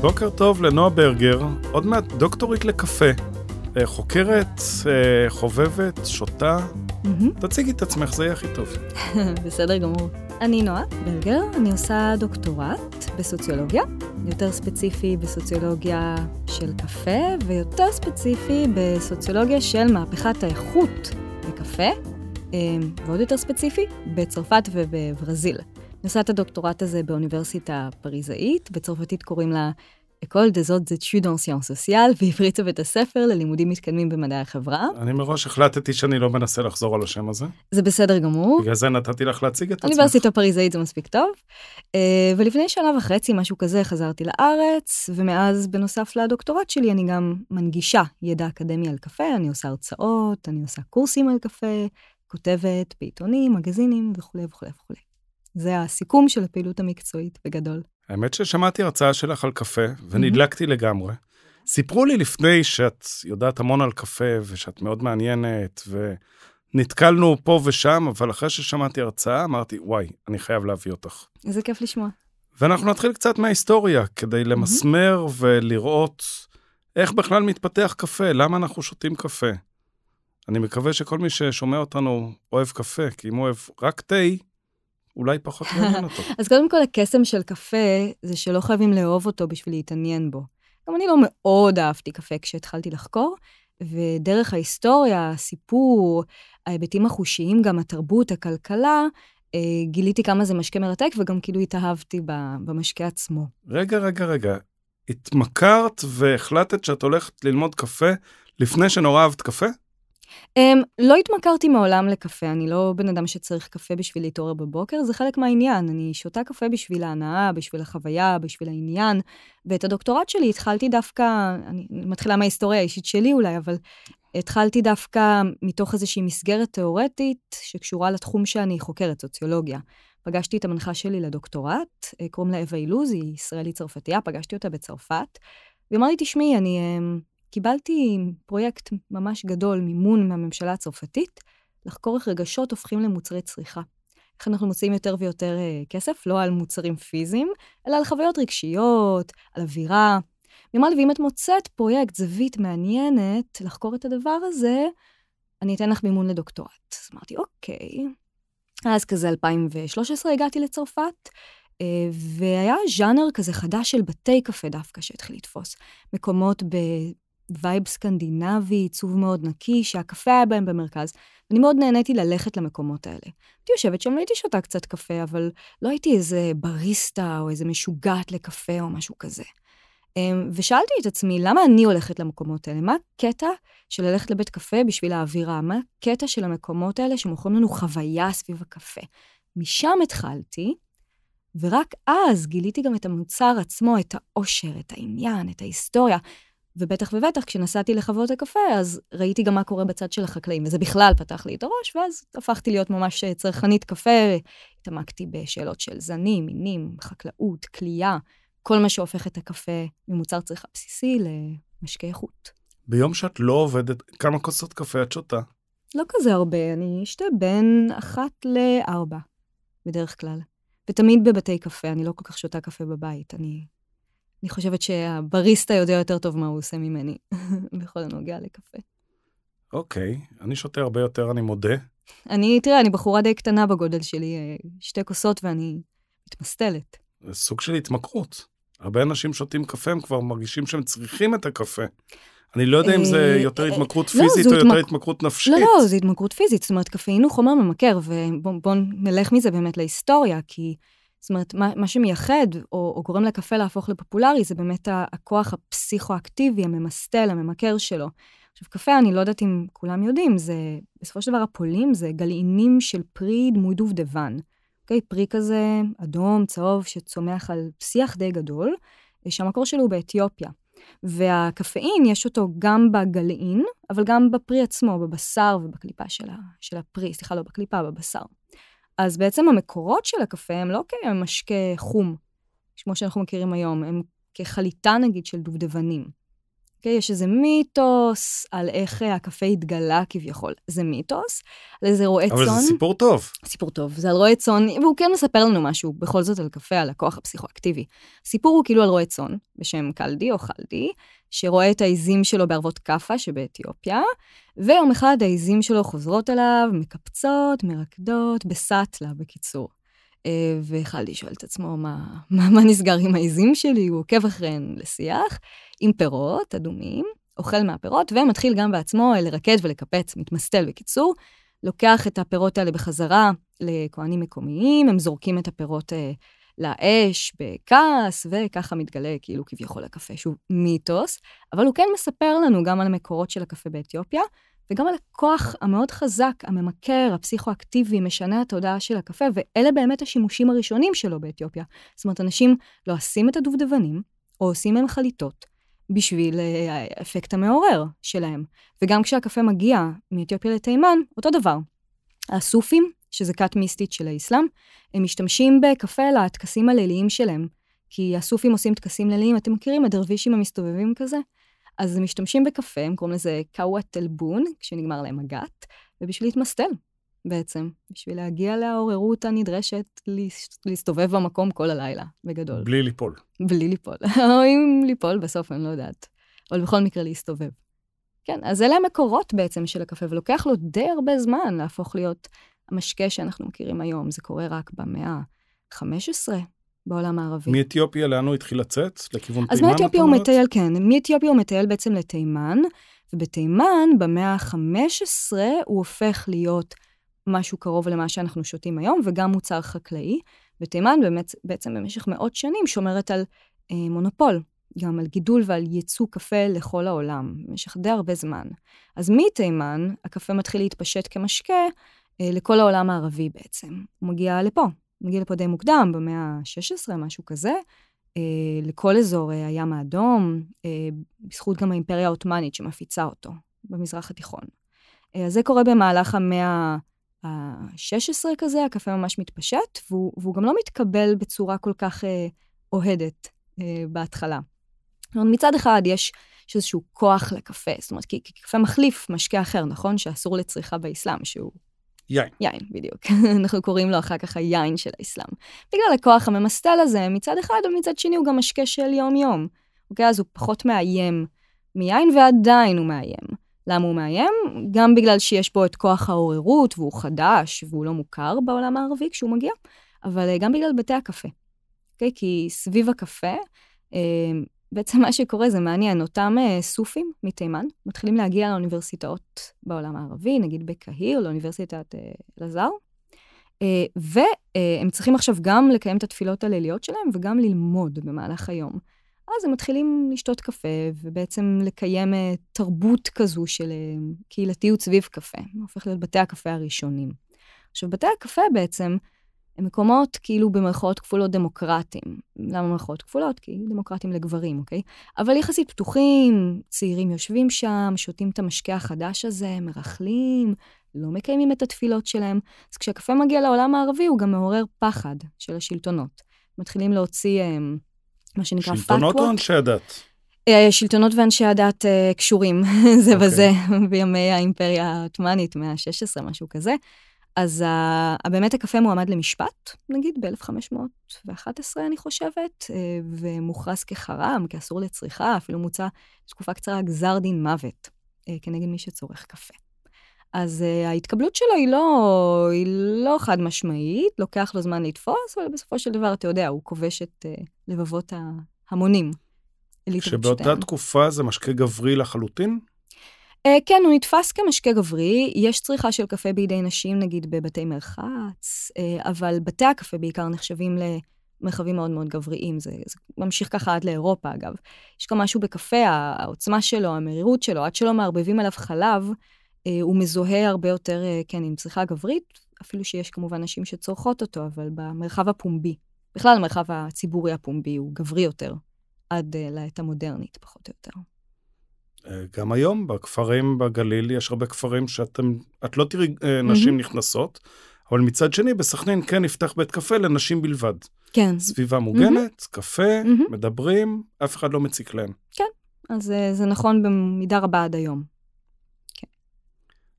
בוקר טוב לנועה ברגר, עוד מעט דוקטורית לקפה. אה, חוקרת, אה, חובבת, שותה. תציגי את עצמך, זה יהיה הכי טוב. בסדר גמור. אני נועה ברגר, אני עושה דוקטורט בסוציולוגיה, יותר ספציפי בסוציולוגיה של קפה, ויותר ספציפי בסוציולוגיה של מהפכת האיכות בקפה, אה, ועוד יותר ספציפי, בצרפת ובברזיל. אני עושה את הדוקטורט הזה באוניברסיטה פריזאית, בצרפתית קוראים לה אקול דזות זה צ'ודון סיון סוציאל, בעברית זה בית הספר ללימודים מתקדמים במדעי החברה. אני מראש החלטתי שאני לא מנסה לחזור על השם הזה. זה בסדר גמור. בגלל זה נתתי לך להציג את עצמך. אוניברסיטה פריזאית זה מספיק טוב. אה, ולפני שנה וחצי, משהו כזה, חזרתי לארץ, ומאז, בנוסף לדוקטורט שלי, אני גם מנגישה ידע אקדמי על קפה, אני עושה הרצאות, אני עושה קורסים על קפה, כותבת בעיתונים, מגזינים וכולי וכולי וכולי. זה הסיכום של הפעילות המקצועית בגדול. האמת ששמעתי הרצאה שלך על קפה, ונדלקתי לגמרי. סיפרו לי לפני שאת יודעת המון על קפה, ושאת מאוד מעניינת, ונתקלנו פה ושם, אבל אחרי ששמעתי הרצאה, אמרתי, וואי, אני חייב להביא אותך. איזה כיף לשמוע. ואנחנו נתחיל קצת מההיסטוריה, כדי למסמר ולראות איך בכלל מתפתח קפה, למה אנחנו שותים קפה. אני מקווה שכל מי ששומע אותנו אוהב קפה, כי אם הוא אוהב רק תה, אולי פחות מעניין אותו. אז קודם כל, הקסם של קפה זה שלא חייבים לאהוב אותו בשביל להתעניין בו. גם אני לא מאוד אהבתי קפה כשהתחלתי לחקור, ודרך ההיסטוריה, הסיפור, ההיבטים החושיים, גם התרבות, הכלכלה, אה, גיליתי כמה זה משקה מרתק, וגם כאילו התאהבתי במשקה עצמו. רגע, רגע, רגע. התמכרת והחלטת שאת הולכת ללמוד קפה לפני שנורא אהבת קפה? Um, לא התמכרתי מעולם לקפה, אני לא בן אדם שצריך קפה בשביל להתעורר בבוקר, זה חלק מהעניין. אני שותה קפה בשביל ההנאה, בשביל החוויה, בשביל העניין. ואת הדוקטורט שלי התחלתי דווקא, אני מתחילה מההיסטוריה האישית שלי אולי, אבל התחלתי דווקא מתוך איזושהי מסגרת תיאורטית שקשורה לתחום שאני חוקרת, סוציולוגיה. פגשתי את המנחה שלי לדוקטורט, אה, קוראים לה אווה אילוז, היא ישראלית צרפתייה, פגשתי אותה בצרפת, והיא אמרה לי, תשמעי, אני... קיבלתי פרויקט ממש גדול, מימון מהממשלה הצרפתית, לחקור איך רגשות הופכים למוצרי צריכה. איך אנחנו מוצאים יותר ויותר uh, כסף, לא על מוצרים פיזיים, אלא על חוויות רגשיות, על אווירה. היא אמרה לי, ואם את מוצאת פרויקט זווית מעניינת לחקור את הדבר הזה, אני אתן לך מימון לדוקטורט. אז אמרתי, אוקיי. אז כזה 2013 הגעתי לצרפת, אה, והיה ז'אנר כזה חדש של בתי קפה דווקא שהתחיל לתפוס. מקומות וייב סקנדינבי, עיצוב מאוד נקי, שהקפה היה בהם במרכז. אני מאוד נהניתי ללכת למקומות האלה. הייתי יושבת שם והייתי שותה קצת קפה, אבל לא הייתי איזה בריסטה או איזה משוגעת לקפה או משהו כזה. אמ, ושאלתי את עצמי, למה אני הולכת למקומות האלה? מה הקטע של ללכת לבית קפה בשביל האווירה? מה הקטע של המקומות האלה שמוכרים לנו חוויה סביב הקפה? משם התחלתי, ורק אז גיליתי גם את המוצר עצמו, את העושר, את העניין, את ההיסטוריה. ובטח ובטח כשנסעתי לחוות הקפה, אז ראיתי גם מה קורה בצד של החקלאים, וזה בכלל פתח לי את הראש, ואז הפכתי להיות ממש צרכנית קפה, התעמקתי בשאלות של זנים, מינים, חקלאות, כליאה, כל מה שהופך את הקפה ממוצר צריכה בסיסי למשקי איכות. ביום שאת לא עובדת, כמה כוסות קפה את שותה? לא כזה הרבה, אני אשתה בין אחת לארבע, בדרך כלל. ותמיד בבתי קפה, אני לא כל כך שותה קפה בבית, אני אני חושבת שהבריסטה יודע יותר טוב מה הוא עושה ממני, בכל הנוגע לקפה. אוקיי, אני שותה הרבה יותר, אני מודה. אני, תראה, אני בחורה די קטנה בגודל שלי, אה, שתי כוסות ואני מתמסטלת. זה סוג של התמכרות. הרבה אנשים שותים קפה, הם כבר מרגישים שהם צריכים את הקפה. אני לא יודע אם זה אה, יותר אה, התמכרות לא, פיזית או יותר התמכרות נפשית. לא, לא, זה התמכרות פיזית. זאת אומרת, קפאין הוא חומר ממכר, ובואו נלך מזה באמת להיסטוריה, כי זאת אומרת, מה, מה שמייחד או, או גורם לקפה להפוך לפופולרי זה באמת הכוח הפסיכואקטיבי, הממסטל, הממכר שלו. עכשיו, קפה, אני לא יודעת אם כולם יודעים, זה, בסופו של דבר הפולים זה גלעינים של פרי דמוי דובדבן. אוקיי? פרי כזה אדום, צהוב, שצומח על שיח די גדול, שהמקור שלו הוא באתיופיה. והקפאין, יש אותו גם בגלעין, אבל גם בפרי עצמו, בבשר ובקליפה של, ה, של הפרי, סליחה, לא בקליפה, בבשר. אז בעצם המקורות של הקפה הם לא כמשקה חום, כמו שאנחנו מכירים היום, הם כחליטה נגיד של דובדבנים. אוקיי? יש איזה מיתוס על איך אה, הקפה התגלה כביכול. זה מיתוס, על איזה רועה צאן. אבל זה סיפור טוב. סיפור טוב, זה על רועה צאן, והוא כן מספר לנו משהו בכל זאת על קפה, על הכוח הפסיכואקטיבי. הסיפור הוא כאילו על רועה צאן, בשם קלדי או חלדי, שרואה את העיזים שלו בערבות כאפה שבאתיופיה, ויום אחד העיזים שלו חוזרות אליו, מקפצות, מרקדות, בסאטלה, בקיצור. אה, וחלדי שואל את עצמו, מה, מה, מה נסגר עם העיזים שלי? הוא עוקב אחריהן לשיח, עם פירות אדומים, אוכל מהפירות, ומתחיל גם בעצמו לרקד ולקפץ, מתמסטל בקיצור. לוקח את הפירות האלה בחזרה לכהנים מקומיים, הם זורקים את הפירות אה, לאש בכעס, וככה מתגלה כאילו כביכול הקפה, שהוא מיתוס, אבל הוא כן מספר לנו גם על המקורות של הקפה באתיופיה, וגם על הכוח המאוד חזק, הממכר, הפסיכואקטיבי, משנה התודעה של הקפה, ואלה באמת השימושים הראשונים שלו באתיופיה. זאת אומרת, אנשים לועסים את הדובדבנים, או עושים מהם חליטות, בשביל אה, האפקט המעורר שלהם. וגם כשהקפה מגיע מאתיופיה לתימן, אותו דבר. הסופים, שזה כת מיסטית של האסלאם, הם משתמשים בקפה לטקסים הליליים שלהם. כי הסופים עושים טקסים ליליים, אתם מכירים? הדרווישים המסתובבים כזה? אז משתמשים בקפה, הם קוראים לזה קאווה תלבון, כשנגמר להם הגת, ובשביל להתמסטל בעצם, בשביל להגיע לעוררות הנדרשת להסתובב במקום כל הלילה, בגדול. בלי ליפול. בלי ליפול. או אם ליפול בסוף, אני לא יודעת. אבל בכל מקרה להסתובב. כן, אז אלה המקורות בעצם של הקפה, ולוקח לו די הרבה זמן להפוך להיות המשקה שאנחנו מכירים היום. זה קורה רק במאה ה-15, בעולם הערבי. מאתיופיה לאן הוא התחיל לצאת? לכיוון תימן? אז מאתיופיה הוא מטייל, כן. מאתיופיה הוא מטייל בעצם לתימן, ובתימן, במאה ה-15, הוא הופך להיות משהו קרוב למה שאנחנו שותים היום, וגם מוצר חקלאי. ותימן באמת, בעצם במשך מאות שנים שומרת על אה, מונופול, גם על גידול ועל ייצוא קפה לכל העולם, במשך די הרבה זמן. אז מתימן, הקפה מתחיל להתפשט כמשקה אה, לכל העולם הערבי בעצם. הוא מגיע לפה, מגיע לפה די מוקדם, במאה ה-16, משהו כזה, אה, לכל אזור אה, הים האדום, אה, בזכות גם האימפריה העות'מאנית שמפיצה אותו במזרח התיכון. אז זה קורה במהלך המאה ה-16 כזה, הקפה ממש מתפשט, והוא, והוא גם לא מתקבל בצורה כל כך אוהדת בהתחלה. מצד אחד יש, יש איזשהו כוח לקפה, זאת אומרת, כי, כי קפה מחליף משקה אחר, נכון? שאסור לצריכה באסלאם, שהוא... יין. יין, בדיוק. אנחנו קוראים לו אחר כך היין של האסלאם. בגלל הכוח הממסטל הזה מצד אחד, ומצד שני הוא גם משקה של יום-יום. אוקיי? אז הוא פחות מאיים מיין, ועדיין הוא מאיים. למה הוא מאיים? גם בגלל שיש בו את כוח העוררות, והוא חדש, והוא לא מוכר בעולם הערבי כשהוא מגיע, אבל אה, גם בגלל בתי הקפה. אוקיי? כי סביב הקפה, אה, בעצם מה שקורה זה מעניין, אותם אה, סופים מתימן מתחילים להגיע לאוניברסיטאות בעולם הערבי, נגיד בקהיר, לאוניברסיטת אלעזר, והם צריכים עכשיו גם לקיים את התפילות הליליות שלהם וגם ללמוד במהלך היום. אז הם מתחילים לשתות קפה, ובעצם לקיים אה, תרבות כזו של אה, קהילתיות סביב קפה. הופך להיות בתי הקפה הראשונים. עכשיו, בתי הקפה בעצם הם מקומות כאילו במרכאות כפולות דמוקרטיים. למה במרכאות כפולות? כי דמוקרטיים לגברים, אוקיי? אבל יחסית פתוחים, צעירים יושבים שם, שותים את המשקה החדש הזה, מרכלים, לא מקיימים את התפילות שלהם. אז כשהקפה מגיע לעולם הערבי, הוא גם מעורר פחד של השלטונות. מתחילים להוציא... אה, מה שנקרא פתוות. שלטונות או אנשי הדת? אה, שלטונות ואנשי הדת uh, קשורים זה okay. אוקיי. בזה בימי האימפריה העות'מאנית, מאה ה-16, משהו כזה. אז uh, באמת הקפה מועמד למשפט, נגיד, ב-1511, אני חושבת, uh, ומוכרז כחרם, כאסור לצריכה, אפילו מוצע תקופה קצרה גזר דין מוות uh, כנגד מי שצורך קפה. אז uh, ההתקבלות שלו היא לא, היא לא חד משמעית, לוקח לו זמן לתפוס, אבל בסופו של דבר, אתה יודע, הוא כובש את uh, לבבות ההמונים. שבאותה תקופה זה משקה גברי לחלוטין? Uh, כן, הוא נתפס כמשקה גברי. יש צריכה של קפה בידי נשים, נגיד בבתי מרחץ, uh, אבל בתי הקפה בעיקר נחשבים למרחבים מאוד מאוד גבריים. זה, זה ממשיך ככה עד לאירופה, אגב. יש גם משהו בקפה, העוצמה שלו, המרירות שלו, עד שלא מערבבים עליו חלב, אה, הוא מזוהה הרבה יותר, אה, כן, עם צריכה גברית, אפילו שיש כמובן נשים שצורכות אותו, אבל במרחב הפומבי, בכלל המרחב הציבורי הפומבי הוא גברי יותר, עד אה, לעת המודרנית, פחות או יותר. גם היום, בכפרים בגליל, יש הרבה כפרים שאתם, את לא תראי נשים mm-hmm. נכנסות, אבל מצד שני, בסכנין כן נפתח בית קפה לנשים בלבד. כן. סביבה מוגנת, mm-hmm. קפה, mm-hmm. מדברים, אף אחד לא מציק להם. כן, אז אה, זה נכון במידה רבה עד היום.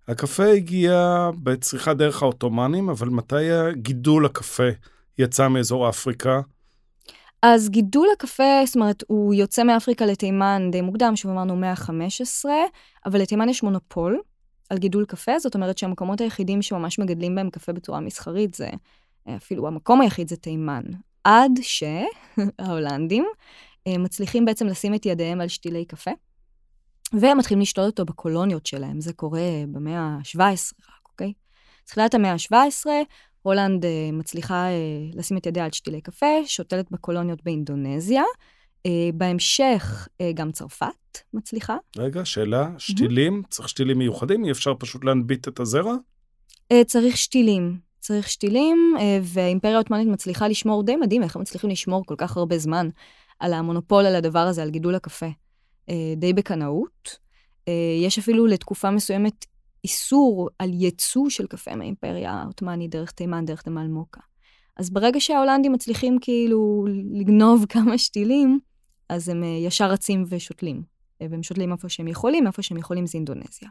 הקפה הגיע בצריכה דרך העות'מאנים, אבל מתי גידול הקפה יצא מאזור אפריקה? אז גידול הקפה, זאת אומרת, הוא יוצא מאפריקה לתימן די מוקדם, שוב אמרנו מאה ה-15, אבל לתימן יש מונופול על גידול קפה, זאת אומרת שהמקומות היחידים שממש מגדלים בהם קפה בצורה מסחרית זה, אפילו המקום היחיד זה תימן. עד שההולנדים אה, מצליחים בעצם לשים את ידיהם על שתילי קפה, והם מתחילים לשתות אותו בקולוניות שלהם. זה קורה במאה ה-17 רק, אוקיי? תחילת המאה ה-17, הולנד uh, מצליחה uh, לשים את ידיה על שתילי קפה, שותלת בקולוניות באינדונזיה. Uh, בהמשך, uh, גם צרפת מצליחה. רגע, שאלה, שתילים? Mm-hmm. צריך שתילים מיוחדים? אי אפשר פשוט להנביט את הזרע? Uh, צריך שתילים. צריך שתילים, uh, והאימפריה העות'מאנית מצליחה לשמור, די מדהים איך הם מצליחים לשמור כל כך הרבה זמן על המונופול על הדבר הזה, על גידול הקפה. Uh, די בקנאות. Uh, יש אפילו לתקופה מסוימת איסור על ייצוא של קפה מהאימפריה העות'מאנית דרך תימן, דרך נמל מוקה. אז ברגע שההולנדים מצליחים כאילו לגנוב כמה שתילים, אז הם אה, ישר רצים ושותלים. אה, והם שותלים איפה שהם יכולים, איפה שהם יכולים זה אינדונזיה.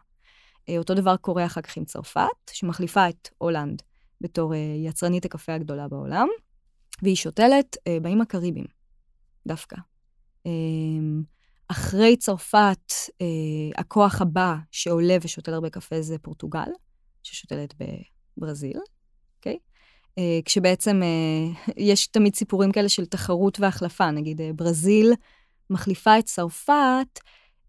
אה, אותו דבר קורה אחר כך עם צרפת, שמחליפה את הולנד בתור יצרנית הקפה הגדולה בעולם, והיא שותלת באיים הקריביים, דווקא. אחרי צרפת, אה, הכוח הבא שעולה ושותל הרבה קפה זה פורטוגל, ששותלת בברזיל, אוקיי? אה, כשבעצם אה, יש תמיד סיפורים כאלה של תחרות והחלפה, נגיד אה, ברזיל מחליפה את צרפת,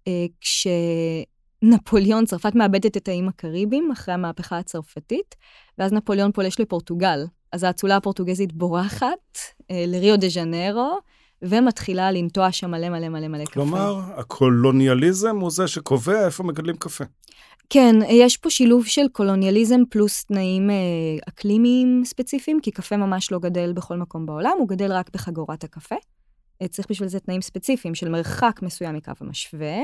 אה, כשנפוליאון, צרפת מאבדת את האיים הקריביים אחרי המהפכה הצרפתית, ואז נפוליאון פולש לפורטוגל. אז האצולה הפורטוגזית בורחת אה, לריו דה ז'נרו, ומתחילה לנטוע שם מלא מלא מלא מלא קפה. כלומר, הקולוניאליזם הוא זה שקובע איפה מגדלים קפה. כן, יש פה שילוב של קולוניאליזם פלוס תנאים אה, אקלימיים ספציפיים, כי קפה ממש לא גדל בכל מקום בעולם, הוא גדל רק בחגורת הקפה. אה, צריך בשביל זה תנאים ספציפיים של מרחק מסוים מקו המשווה,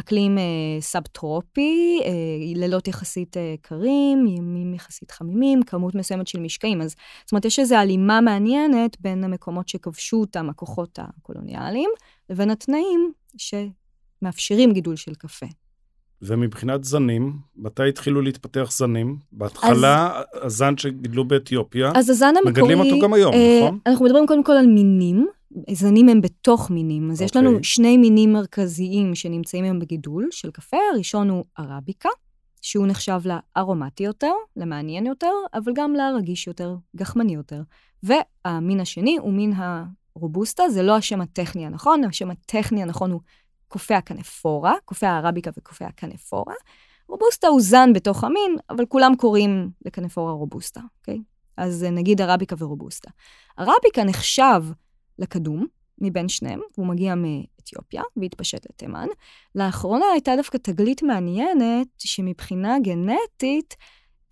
אקלים אה, סאב-טרופי, אה, לילות יחסית אה, קרים, ימים יחסית חמימים, כמות מסוימת של משקעים. אז זאת אומרת, יש איזו הלימה מעניינת בין המקומות שכבשו אותם הכוחות הקולוניאליים, לבין התנאים שמאפשרים גידול של קפה. ומבחינת זנים, מתי התחילו להתפתח זנים? בהתחלה, אז, הזן שגידלו באתיופיה, אז הזן המקורי... מגדלים אותו גם היום, אה, נכון? אנחנו מדברים קודם כל על מינים. זנים הם בתוך מינים. אז okay. יש לנו אוקיי. שני מינים מרכזיים שנמצאים היום בגידול של קפה. הראשון הוא ערביקה, שהוא נחשב לארומטי יותר, למעניין יותר, אבל גם לרגיש יותר, גחמני יותר. והמין השני הוא מין הרובוסטה, זה לא השם הטכני הנכון, השם הטכני הנכון הוא קופי הקנפורה, קופי הערביקה וקופי הקנפורה. רובוסטה הוא זן בתוך המין, אבל כולם קוראים לקנפורה רובוסטה, אוקיי? אז נגיד ערביקה ורובוסטה. ערביקה נחשב לקדום מבין שניהם, והוא מגיע מאתיופיה והתפשט לתימן. לאחרונה הייתה דווקא תגלית מעניינת, שמבחינה גנטית,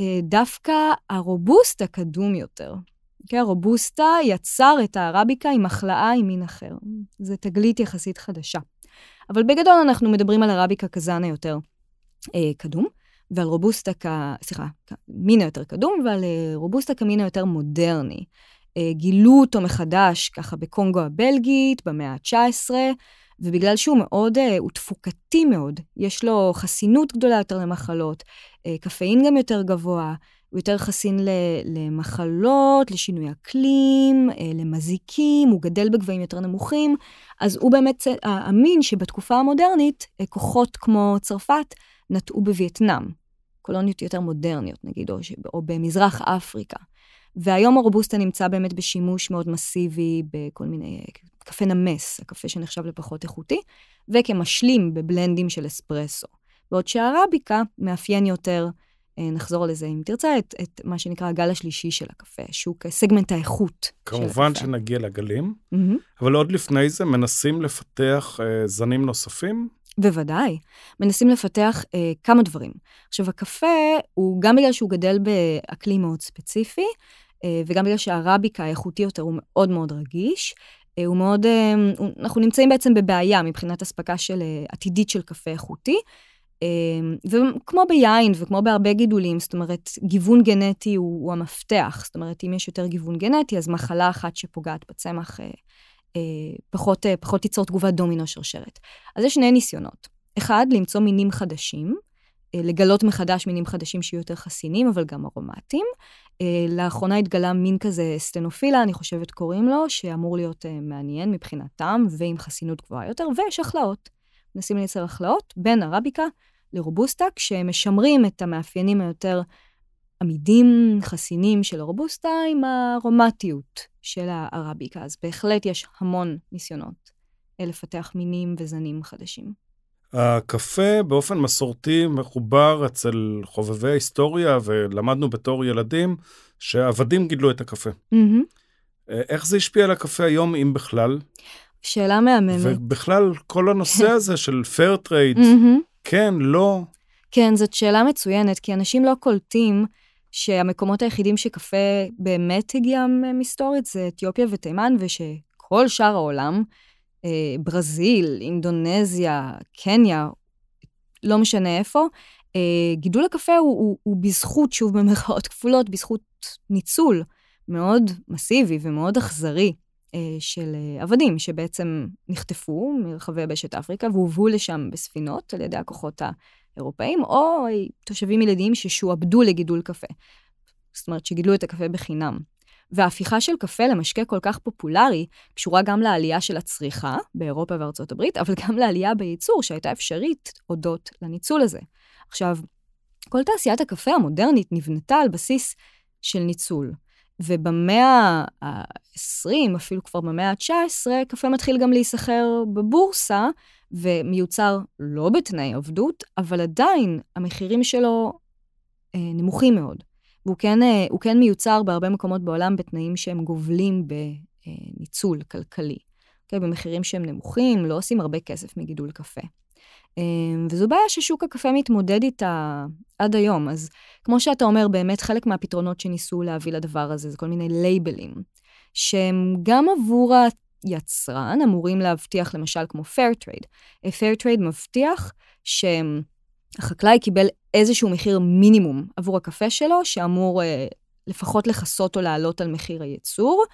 אה, דווקא הרובוסטה קדום יותר. כן, הרובוסטה יצר את הערביקה עם החלאה עם מין אחר. זו תגלית יחסית חדשה. אבל בגדול אנחנו מדברים על ערביקה כזן היותר אה, קדום, ועל רובוסטה כ... סליחה, מין היותר קדום, ועל אה, רובוסטה כמין היותר מודרני. אה, גילו אותו מחדש ככה בקונגו הבלגית במאה ה-19, ובגלל שהוא מאוד, אה, הוא תפוקתי מאוד, יש לו חסינות גדולה יותר למחלות, אה, קפאין גם יותר גבוה, הוא יותר חסין למחלות, לשינוי אקלים, למזיקים, הוא גדל בגבהים יותר נמוכים, אז הוא באמת המין שבתקופה המודרנית, כוחות כמו צרפת נטעו בווייטנאם, קולוניות יותר מודרניות נגיד, או, או במזרח אפריקה. והיום הרובוסטה נמצא באמת בשימוש מאוד מסיבי בכל מיני, קפה נמס, הקפה שנחשב לפחות איכותי, וכמשלים בבלנדים של אספרסו. בעוד שהערביקה מאפיין יותר, אה, נחזור לזה אם תרצה, את, את מה שנקרא הגל השלישי של הקפה, שהוא כסגמנט האיכות כמובן שנגיע לגלים, mm-hmm. אבל עוד לפני זה מנסים לפתח אה, זנים נוספים? בוודאי. מנסים לפתח אה, כמה דברים. עכשיו, הקפה הוא, גם בגלל שהוא גדל באקלים מאוד ספציפי, אה, וגם בגלל שהערביקה האיכותי יותר הוא מאוד מאוד רגיש, אה, הוא מאוד, אה, אנחנו נמצאים בעצם בבעיה מבחינת אספקה של עתידית של קפה איכותי. וכמו ביין וכמו בהרבה גידולים, זאת אומרת, גיוון גנטי הוא, הוא המפתח. זאת אומרת, אם יש יותר גיוון גנטי, אז מחלה אחת שפוגעת בצמח פחות, פחות תיצור תגובת דומינו שרשרת. אז יש שני ניסיונות. אחד, למצוא מינים חדשים, לגלות מחדש מינים חדשים שיהיו יותר חסינים, אבל גם ארומטיים. לאחרונה התגלה מין כזה סטנופילה, אני חושבת קוראים לו, שאמור להיות מעניין מבחינתם, ועם חסינות גבוהה יותר, ויש החלאות. מנסים לייצר החלאות בין ערביקה לרובוסטה, כשמשמרים את המאפיינים היותר עמידים, חסינים של הרובוסטה, עם הארומטיות של הערביקה. אז בהחלט יש המון ניסיונות לפתח מינים וזנים חדשים. הקפה באופן מסורתי מחובר אצל חובבי ההיסטוריה, ולמדנו בתור ילדים שעבדים גידלו את הקפה. Mm-hmm. איך זה השפיע על הקפה היום, אם בכלל? שאלה מהממת. ובכלל, כל הנושא הזה של fair trade, mm-hmm. כן, לא. כן, זאת שאלה מצוינת, כי אנשים לא קולטים שהמקומות היחידים שקפה באמת הגיע מסתורית זה אתיופיה ותימן, ושכל שאר העולם, אה, ברזיל, אינדונזיה, קניה, לא משנה איפה, אה, גידול הקפה הוא, הוא, הוא בזכות, שוב במרכאות כפולות, בזכות ניצול מאוד מסיבי ומאוד אכזרי אה, של עבדים, שבעצם נחטפו מרחבי יבשת אפריקה והובאו לשם בספינות על ידי הכוחות האירופאים, או תושבים ילדים ששועבדו לגידול קפה. זאת אומרת, שגידלו את הקפה בחינם. וההפיכה של קפה למשקה כל כך פופולרי קשורה גם לעלייה של הצריכה באירופה וארצות הברית, אבל גם לעלייה בייצור שהייתה אפשרית הודות לניצול הזה. עכשיו, כל תעשיית הקפה המודרנית נבנתה על בסיס של ניצול. ובמאה ה-20, אפילו כבר במאה ה-19, קפה מתחיל גם להיסחר בבורסה, ומיוצר לא בתנאי עבדות, אבל עדיין המחירים שלו אה, נמוכים מאוד. והוא כן, אה, כן מיוצר בהרבה מקומות בעולם בתנאים שהם גובלים בניצול כלכלי. Okay, אוקיי? במחירים שהם נמוכים, לא עושים הרבה כסף מגידול קפה. אה, וזו בעיה ששוק הקפה מתמודד איתה עד היום. אז כמו שאתה אומר, באמת חלק מהפתרונות שניסו להביא לדבר הזה זה כל מיני לייבלים, שהם גם עבור היצרן אמורים להבטיח, למשל, כמו Fair Trade. Fair Trade מבטיח שהם החקלאי קיבל איזשהו מחיר מינימום עבור הקפה שלו, שאמור אה, לפחות לכסות או לעלות על מחיר הייצור,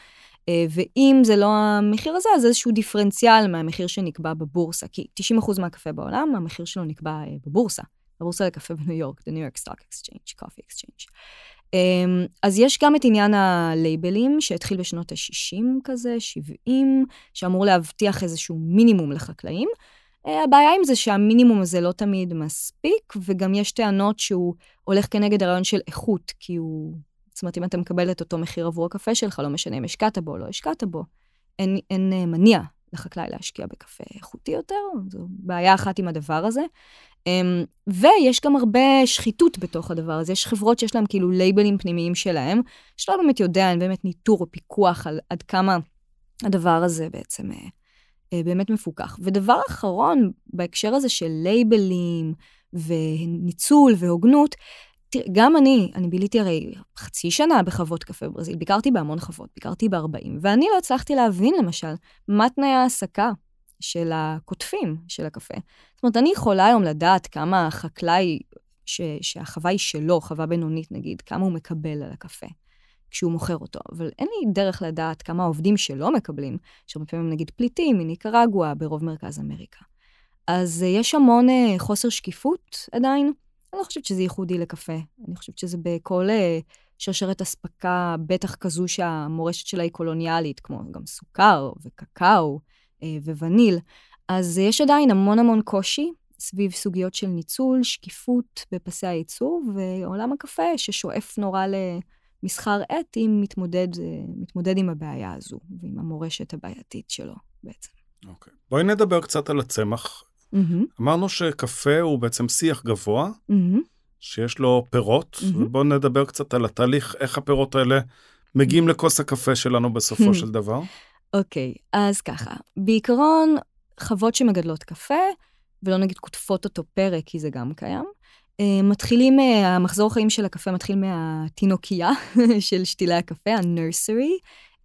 אה, ואם זה לא המחיר הזה, אז איזשהו דיפרנציאל מהמחיר שנקבע בבורסה, כי 90% מהקפה בעולם, המחיר שלו נקבע אה, בבורסה, בבורסה לקפה בניו יורק, the New York Stock Exchange, Coffee Exchange. אה, אז יש גם את עניין הלייבלים, שהתחיל בשנות ה-60 כזה, 70, שאמור להבטיח איזשהו מינימום לחקלאים. אה, הבעיה עם זה שהמינימום הזה לא תמיד מספיק, וגם יש טענות שהוא הולך כנגד הרעיון של איכות, כי הוא... זאת אומרת, אם אתה מקבל את אותו מחיר עבור הקפה שלך, לא משנה אם השקעת בו או לא השקעת בו, אין, אין אה, מניע לחקלאי להשקיע בקפה איכותי יותר, זו בעיה אחת עם הדבר הזה. אמ, ויש גם הרבה שחיתות בתוך הדבר הזה, יש חברות שיש להן כאילו לייבלים פנימיים שלהם, שלא באמת יודע, אין באמת ניטור או פיקוח על עד כמה הדבר הזה בעצם אה, אה, באמת מפוקח. ודבר אחרון, בהקשר הזה של לייבלים וניצול והוגנות, גם אני, אני ביליתי הרי חצי שנה בחוות קפה בברזיל, ביקרתי בהמון חוות, ביקרתי ב-40, ואני לא הצלחתי להבין, למשל, מה תנאי ההעסקה של הקוטפים של הקפה. זאת אומרת, אני יכולה היום לדעת כמה חקלאי, ש, שהחווה היא שלו, חווה בינונית נגיד, כמה הוא מקבל על הקפה. כשהוא מוכר אותו, אבל אין לי דרך לדעת כמה עובדים שלא מקבלים, שהרבה פעמים נגיד פליטים מניקרגואה ברוב מרכז אמריקה. אז uh, יש המון uh, חוסר שקיפות עדיין. אני לא חושבת שזה ייחודי לקפה, אני חושבת שזה בכל uh, שרשרת אספקה, בטח כזו שהמורשת שלה היא קולוניאלית, כמו גם סוכר וקקאו ווניל. אז uh, יש עדיין המון המון קושי סביב סוגיות של ניצול, שקיפות בפסי הייצור, ועולם הקפה ששואף נורא ל... מסחר אתי מתמודד, אה, מתמודד עם הבעיה הזו ועם המורשת הבעייתית שלו בעצם. אוקיי. Okay. בואי נדבר קצת על הצמח. Mm-hmm. אמרנו שקפה הוא בעצם שיח גבוה, mm-hmm. שיש לו פירות, mm-hmm. ובואו נדבר קצת על התהליך, איך הפירות האלה מגיעים לכוס הקפה שלנו בסופו של דבר. אוקיי, אז ככה, בעיקרון, חוות שמגדלות קפה, ולא נגיד קוטפות אותו פרק, כי זה גם קיים, אה, מתחילים, אה, המחזור חיים של הקפה מתחיל מהתינוקייה של שתילי הקפה, הנרסרי.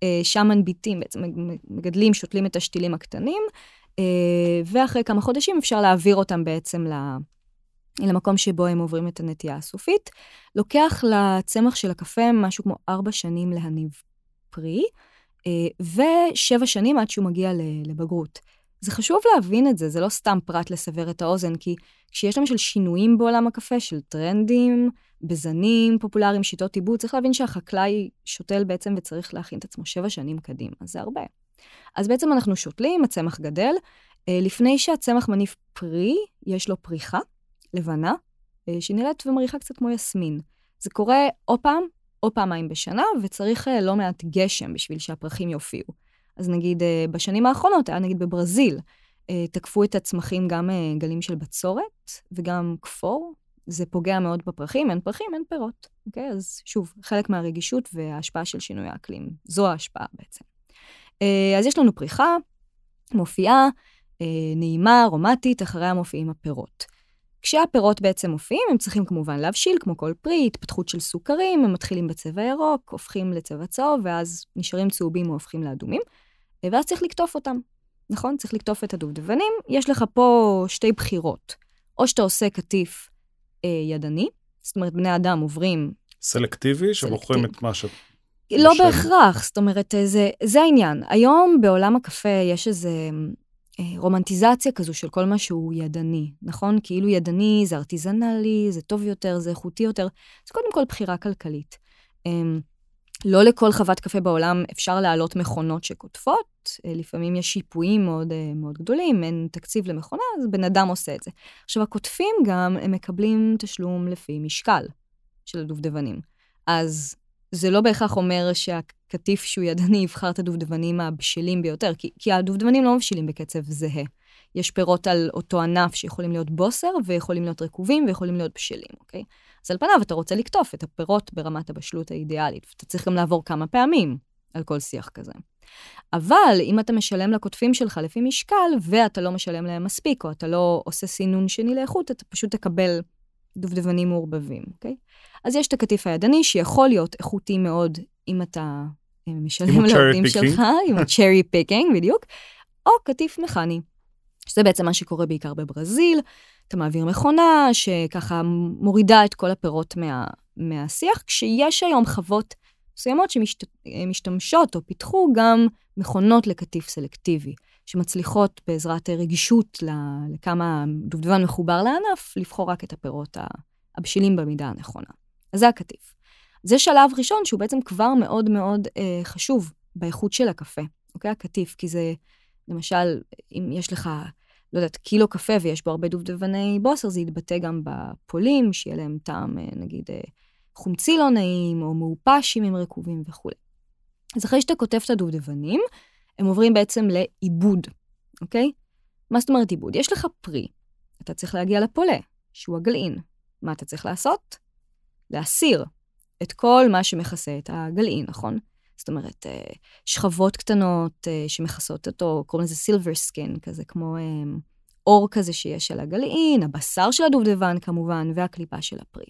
אה, שם מנביטים, בעצם מגדלים, שותלים את השתילים הקטנים, ואחרי כמה חודשים אפשר להעביר אותם בעצם למקום שבו הם עוברים את הנטייה הסופית. לוקח לצמח של הקפה משהו כמו ארבע שנים להניב פרי, ושבע שנים עד שהוא מגיע לבגרות. זה חשוב להבין את זה, זה לא סתם פרט לסבר את האוזן, כי כשיש למשל שינויים בעולם הקפה, של טרנדים, בזנים פופולריים, שיטות עיבוד, צריך להבין שהחקלאי שותל בעצם וצריך להכין את עצמו שבע שנים קדימה, זה הרבה. אז בעצם אנחנו שותלים, הצמח גדל. אה, לפני שהצמח מניף פרי, יש לו פריחה לבנה, אה, שהיא נראית ומריחה קצת כמו יסמין. זה קורה או פעם או פעמיים בשנה, וצריך אה, לא מעט גשם בשביל שהפרחים יופיעו. אז נגיד בשנים האחרונות, היה נגיד בברזיל, תקפו את הצמחים גם גלים של בצורת וגם כפור. זה פוגע מאוד בפרחים, אין פרחים, אין פירות. אוקיי? אז שוב, חלק מהרגישות וההשפעה של שינוי האקלים. זו ההשפעה בעצם. אה, אז יש לנו פריחה, מופיעה, אה, נעימה, ארומטית, אחריה מופיעים הפירות. כשהפירות בעצם מופיעים, הם צריכים כמובן להבשיל, כמו כל פרי, התפתחות של סוכרים, הם מתחילים בצבע ירוק, הופכים לצבע צהוב, ואז נשארים צהובים או הופכים לאדומים, ואז צריך לקטוף אותם, נכון? צריך לקטוף את הדובדבנים. יש לך פה שתי בחירות. או שאתה עושה קטיף אה, ידני, זאת אומרת, בני אדם עוברים... סלקטיבי, שבוחרים את מה ש... לא בשם. בהכרח, זאת אומרת, אה, זה, זה העניין. היום בעולם הקפה יש איזה רומנטיזציה כזו של כל מה שהוא ידני, נכון? כאילו ידני זה ארטיזנלי, זה טוב יותר, זה איכותי יותר. זה קודם כל בחירה כלכלית. אה, לא לכל חוות קפה בעולם אפשר להעלות מכונות שקוטפות, אה, לפעמים יש שיפועים מאוד, אה, מאוד גדולים, אין תקציב למכונה, אז בן אדם עושה את זה. עכשיו, הקוטפים גם, הם מקבלים תשלום לפי משקל של הדובדבנים. אז זה לא בהכרח אומר שהקטיף שהוא ידני יבחר את הדובדבנים הבשלים ביותר, כי, כי הדובדבנים לא מבשילים בקצב זהה. יש פירות על אותו ענף שיכולים להיות בוסר, ויכולים להיות רקובים, ויכולים להיות בשלים, אוקיי? אז על פניו אתה רוצה לקטוף את הפירות ברמת הבשלות האידיאלית, ואתה צריך גם לעבור כמה פעמים על כל שיח כזה. אבל אם אתה משלם לקוטפים שלך לפי משקל, ואתה לא משלם להם מספיק, או אתה לא עושה סינון שני לאיכות, אתה פשוט תקבל דובדבנים מעורבבים, אוקיי? אז יש את הקטיף הידני, שיכול להיות איכותי מאוד אם אתה אה, משלם לעובדים שלך, עם ה-cherry picking, בדיוק, או קטיף מכני, שזה בעצם מה שקורה בעיקר בברזיל. אתה מעביר מכונה שככה מורידה את כל הפירות מה, מהשיח, כשיש היום חוות מסוימות שמשתמשות או פיתחו גם מכונות לקטיף סלקטיבי, שמצליחות בעזרת רגישות לכמה דובדבן מחובר לענף, לבחור רק את הפירות הבשילים במידה הנכונה. אז זה הקטיף. זה שלב ראשון שהוא בעצם כבר מאוד מאוד אה, חשוב באיכות של הקפה, אוקיי? הקטיף, כי זה, למשל, אם יש לך, לא יודעת, קילו קפה ויש בו הרבה דובדבני בוסר, זה יתבטא גם בפולים, שיהיה להם טעם, אה, נגיד, אה, חומצי לא נעים, או מעופשים עם רקובים וכולי. אז אחרי שאתה כותב את הדובדבנים, הם עוברים בעצם לעיבוד, אוקיי? מה זאת אומרת עיבוד? יש לך פרי, אתה צריך להגיע לפולה, שהוא הגלעין. מה אתה צריך לעשות? להסיר את כל מה שמכסה את הגלעין, נכון? זאת אומרת, אה, שכבות קטנות אה, שמכסות אותו, קוראים לזה סילבר סקין, כזה כמו אה, אור כזה שיש על הגלעין, הבשר של הדובדבן כמובן, והקליפה של הפרי.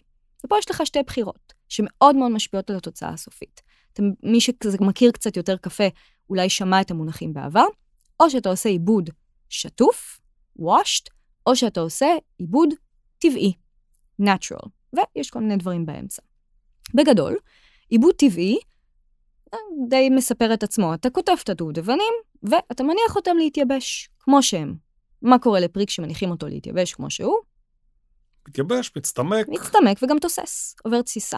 ופה יש לך שתי בחירות, שמאוד מאוד משפיעות על התוצאה הסופית. אתה, מי שמכיר קצת יותר קפה, אולי שמע את המונחים בעבר, או שאתה עושה עיבוד שטוף, washed, או שאתה עושה עיבוד טבעי, natural, ויש כל מיני דברים באמצע. בגדול, עיבוד טבעי אה, די מספר את עצמו. אתה כותב את הדובדבנים, ואתה מניח אותם להתייבש, כמו שהם. מה קורה לפרי כשמניחים אותו להתייבש כמו שהוא? מתייבש, מצטמק. מצטמק וגם תוסס, עובר תסיסה.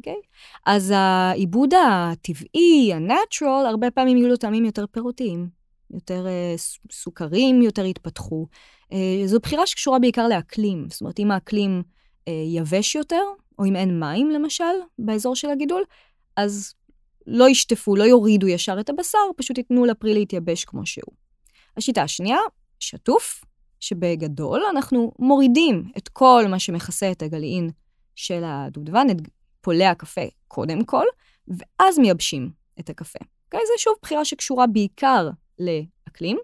אוקיי? Okay? אז העיבוד הטבעי, ה-natural, הרבה פעמים יהיו לו טעמים יותר פירותיים, יותר uh, סוכרים, יותר יתפתחו. Uh, זו בחירה שקשורה בעיקר לאקלים. זאת אומרת, אם האקלים uh, יבש יותר, או אם אין מים, למשל, באזור של הגידול, אז לא ישטפו, לא יורידו ישר את הבשר, פשוט ייתנו לפרי להתייבש כמו שהוא. השיטה השנייה, שטוף, שבגדול אנחנו מורידים את כל מה שמכסה את הגלעין של הדובדבן, את פולי הקפה קודם כל, ואז מייבשים את הקפה. אוקיי? זו שוב בחירה שקשורה בעיקר לאקלים.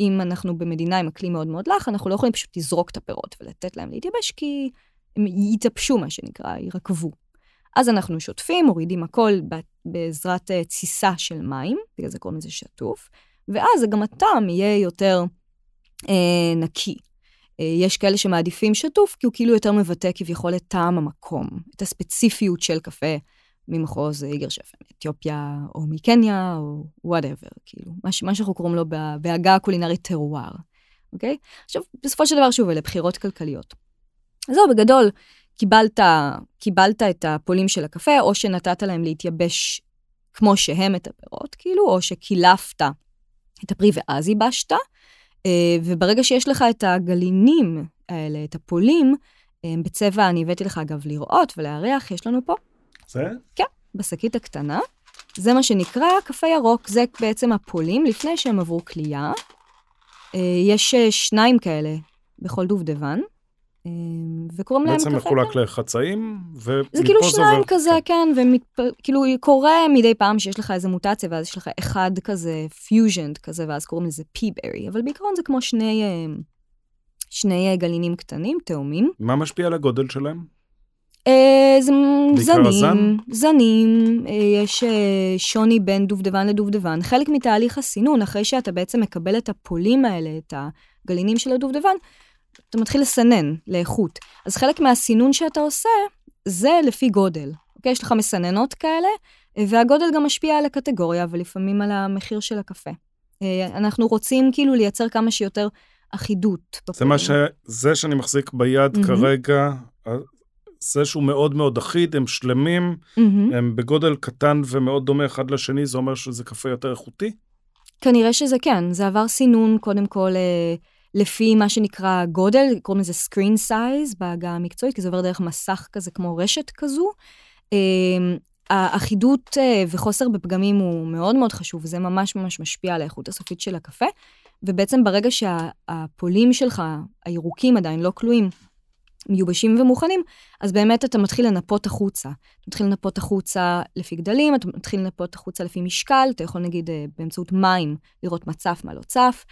אם אנחנו במדינה עם אקלים מאוד מאוד לח, אנחנו לא יכולים פשוט לזרוק את הפירות ולתת להם להתייבש, כי הם יתייבשו, מה שנקרא, יירקבו. אז אנחנו שוטפים, מורידים הכל בעזרת אה, תסיסה של מים, בגלל זה קוראים לזה שטוף, ואז גם הטעם יהיה יותר אה, נקי. אה, יש כאלה שמעדיפים שטוף, כי הוא כאילו יותר מבטא כביכול את טעם המקום, את הספציפיות של קפה ממחוז איגר שפן, מאתיופיה או מקניה או whatever, כאילו, מה, מה שאנחנו קוראים לו בעגה הקולינרית טרואר, אוקיי? עכשיו, בסופו של דבר, שוב, אלה בחירות כלכליות. אז זהו, בגדול, קיבלת, קיבלת את הפולים של הקפה, או שנתת להם להתייבש כמו שהם את הפירות, כאילו, או שקילפת את הפרי ואז ייבשת, אה, וברגע שיש לך את הגרעינים האלה, את הפולים, אה, בצבע, אני הבאתי לך אגב לראות ולהריח, יש לנו פה. זה? כן, בשקית הקטנה. זה מה שנקרא קפה ירוק, זה בעצם הפולים לפני שהם עברו כלייה. אה, יש וכאלה כאלה בכל דובדבן. וקוראים להם קפה. בעצם מחולק לחצאים, ומפה זה כאילו שניים כזה, כן, וכאילו קורה מדי פעם שיש לך איזה מוטציה, ואז יש לך אחד כזה, פיוז'ן כזה, ואז קוראים לזה peaberry, אבל בעיקרון זה כמו שני, אמ, שני גלינים קטנים, תאומים. מה משפיע על הגודל שלהם? Uh, זה זנים? זנים, יש שוני בין דובדבן לדובדבן. חלק מתהליך הסינון, אחרי שאתה בעצם מקבל את הפולים האלה, את הגלינים של הדובדבן, אתה מתחיל לסנן לאיכות. אז חלק מהסינון שאתה עושה, זה לפי גודל. אוקיי? יש לך מסננות כאלה, והגודל גם משפיע על הקטגוריה ולפעמים על המחיר של הקפה. אה, אנחנו רוצים כאילו לייצר כמה שיותר אחידות. זה מה ש... זה שאני מחזיק ביד mm-hmm. כרגע, זה שהוא מאוד מאוד אחיד, הם שלמים, mm-hmm. הם בגודל קטן ומאוד דומה אחד לשני, זה אומר שזה קפה יותר איכותי? כנראה שזה כן, זה עבר סינון קודם כל אה, לפי מה שנקרא גודל, קוראים לזה screen size בעגה המקצועית, כי זה עובר דרך מסך כזה כמו רשת כזו. אמ, האחידות אה, וחוסר בפגמים הוא מאוד מאוד חשוב, וזה ממש ממש משפיע על האיכות הסופית של הקפה. ובעצם ברגע שהפולים שלך, הירוקים עדיין לא כלואים, מיובשים ומוכנים, אז באמת אתה מתחיל לנפות החוצה. אתה מתחיל לנפות החוצה לפי גדלים, אתה מתחיל לנפות החוצה לפי משקל, אתה יכול נגיד אה, באמצעות מים לראות מה צף, מה לא צף.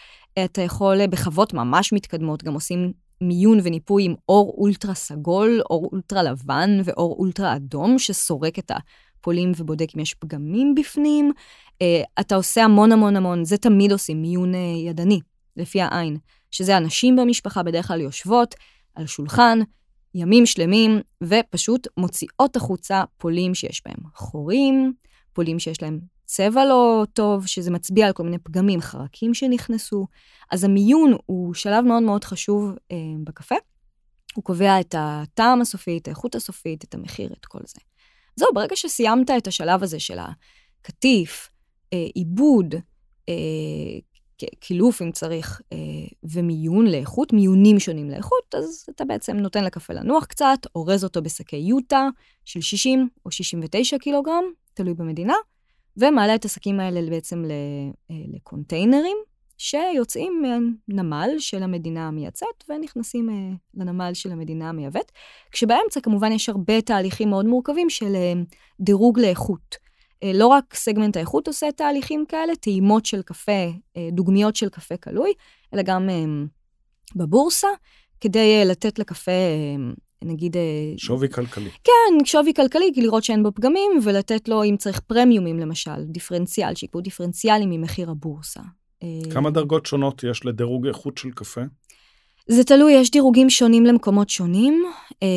אתה יכול אה, בחוות ממש מתקדמות, גם עושים מיון וניפוי עם אור אולטרה סגול, אור אולטרה לבן ואור אולטרה אדום, שסורק את הפולים ובודק אם יש פגמים בפנים. אה, אתה עושה המון המון המון, זה תמיד עושים מיון ידני, לפי העין, שזה הנשים במשפחה בדרך כלל יושבות, על שולחן, ימים שלמים, ופשוט מוציאות החוצה פולים שיש בהם חורים, פולים שיש להם צבע לא טוב, שזה מצביע על כל מיני פגמים, חרקים שנכנסו. אז המיון הוא שלב מאוד מאוד חשוב אה, בקפה. הוא קובע את הטעם הסופי, את האיכות הסופית, את המחיר, את כל זה. זהו, ברגע שסיימת את השלב הזה של הקטיף, אה, עיבוד, אה, קילוף אם צריך, אה, ומיון לאיכות, מיונים שונים לאיכות, אז אתה בעצם נותן לקפה לנוח קצת, אורז אותו בשקי יוטה של 60 או 69 קילוגרם, תלוי במדינה, ומעלה את השקים האלה בעצם אה, לקונטיינרים, שיוצאים מהנמל של המדינה המייצאת ונכנסים אה, לנמל של המדינה המייבאת, כשבאמצע כמובן יש הרבה תהליכים מאוד מורכבים של דירוג לאיכות. אה, לא רק סגמנט האיכות עושה תהליכים כאלה, טעימות של קפה, אה, דוגמיות של קפה קלוי, אלא גם אה, בבורסה, כדי לתת לקפה, נגיד... שווי כלכלי. כן, שווי כלכלי, לראות שאין בו פגמים, ולתת לו, אם צריך פרמיומים למשל, דיפרנציאל, שיקבעו דיפרנציאלים ממחיר הבורסה. כמה דרגות שונות יש לדירוג איכות של קפה? זה תלוי, יש דירוגים שונים למקומות שונים. אה,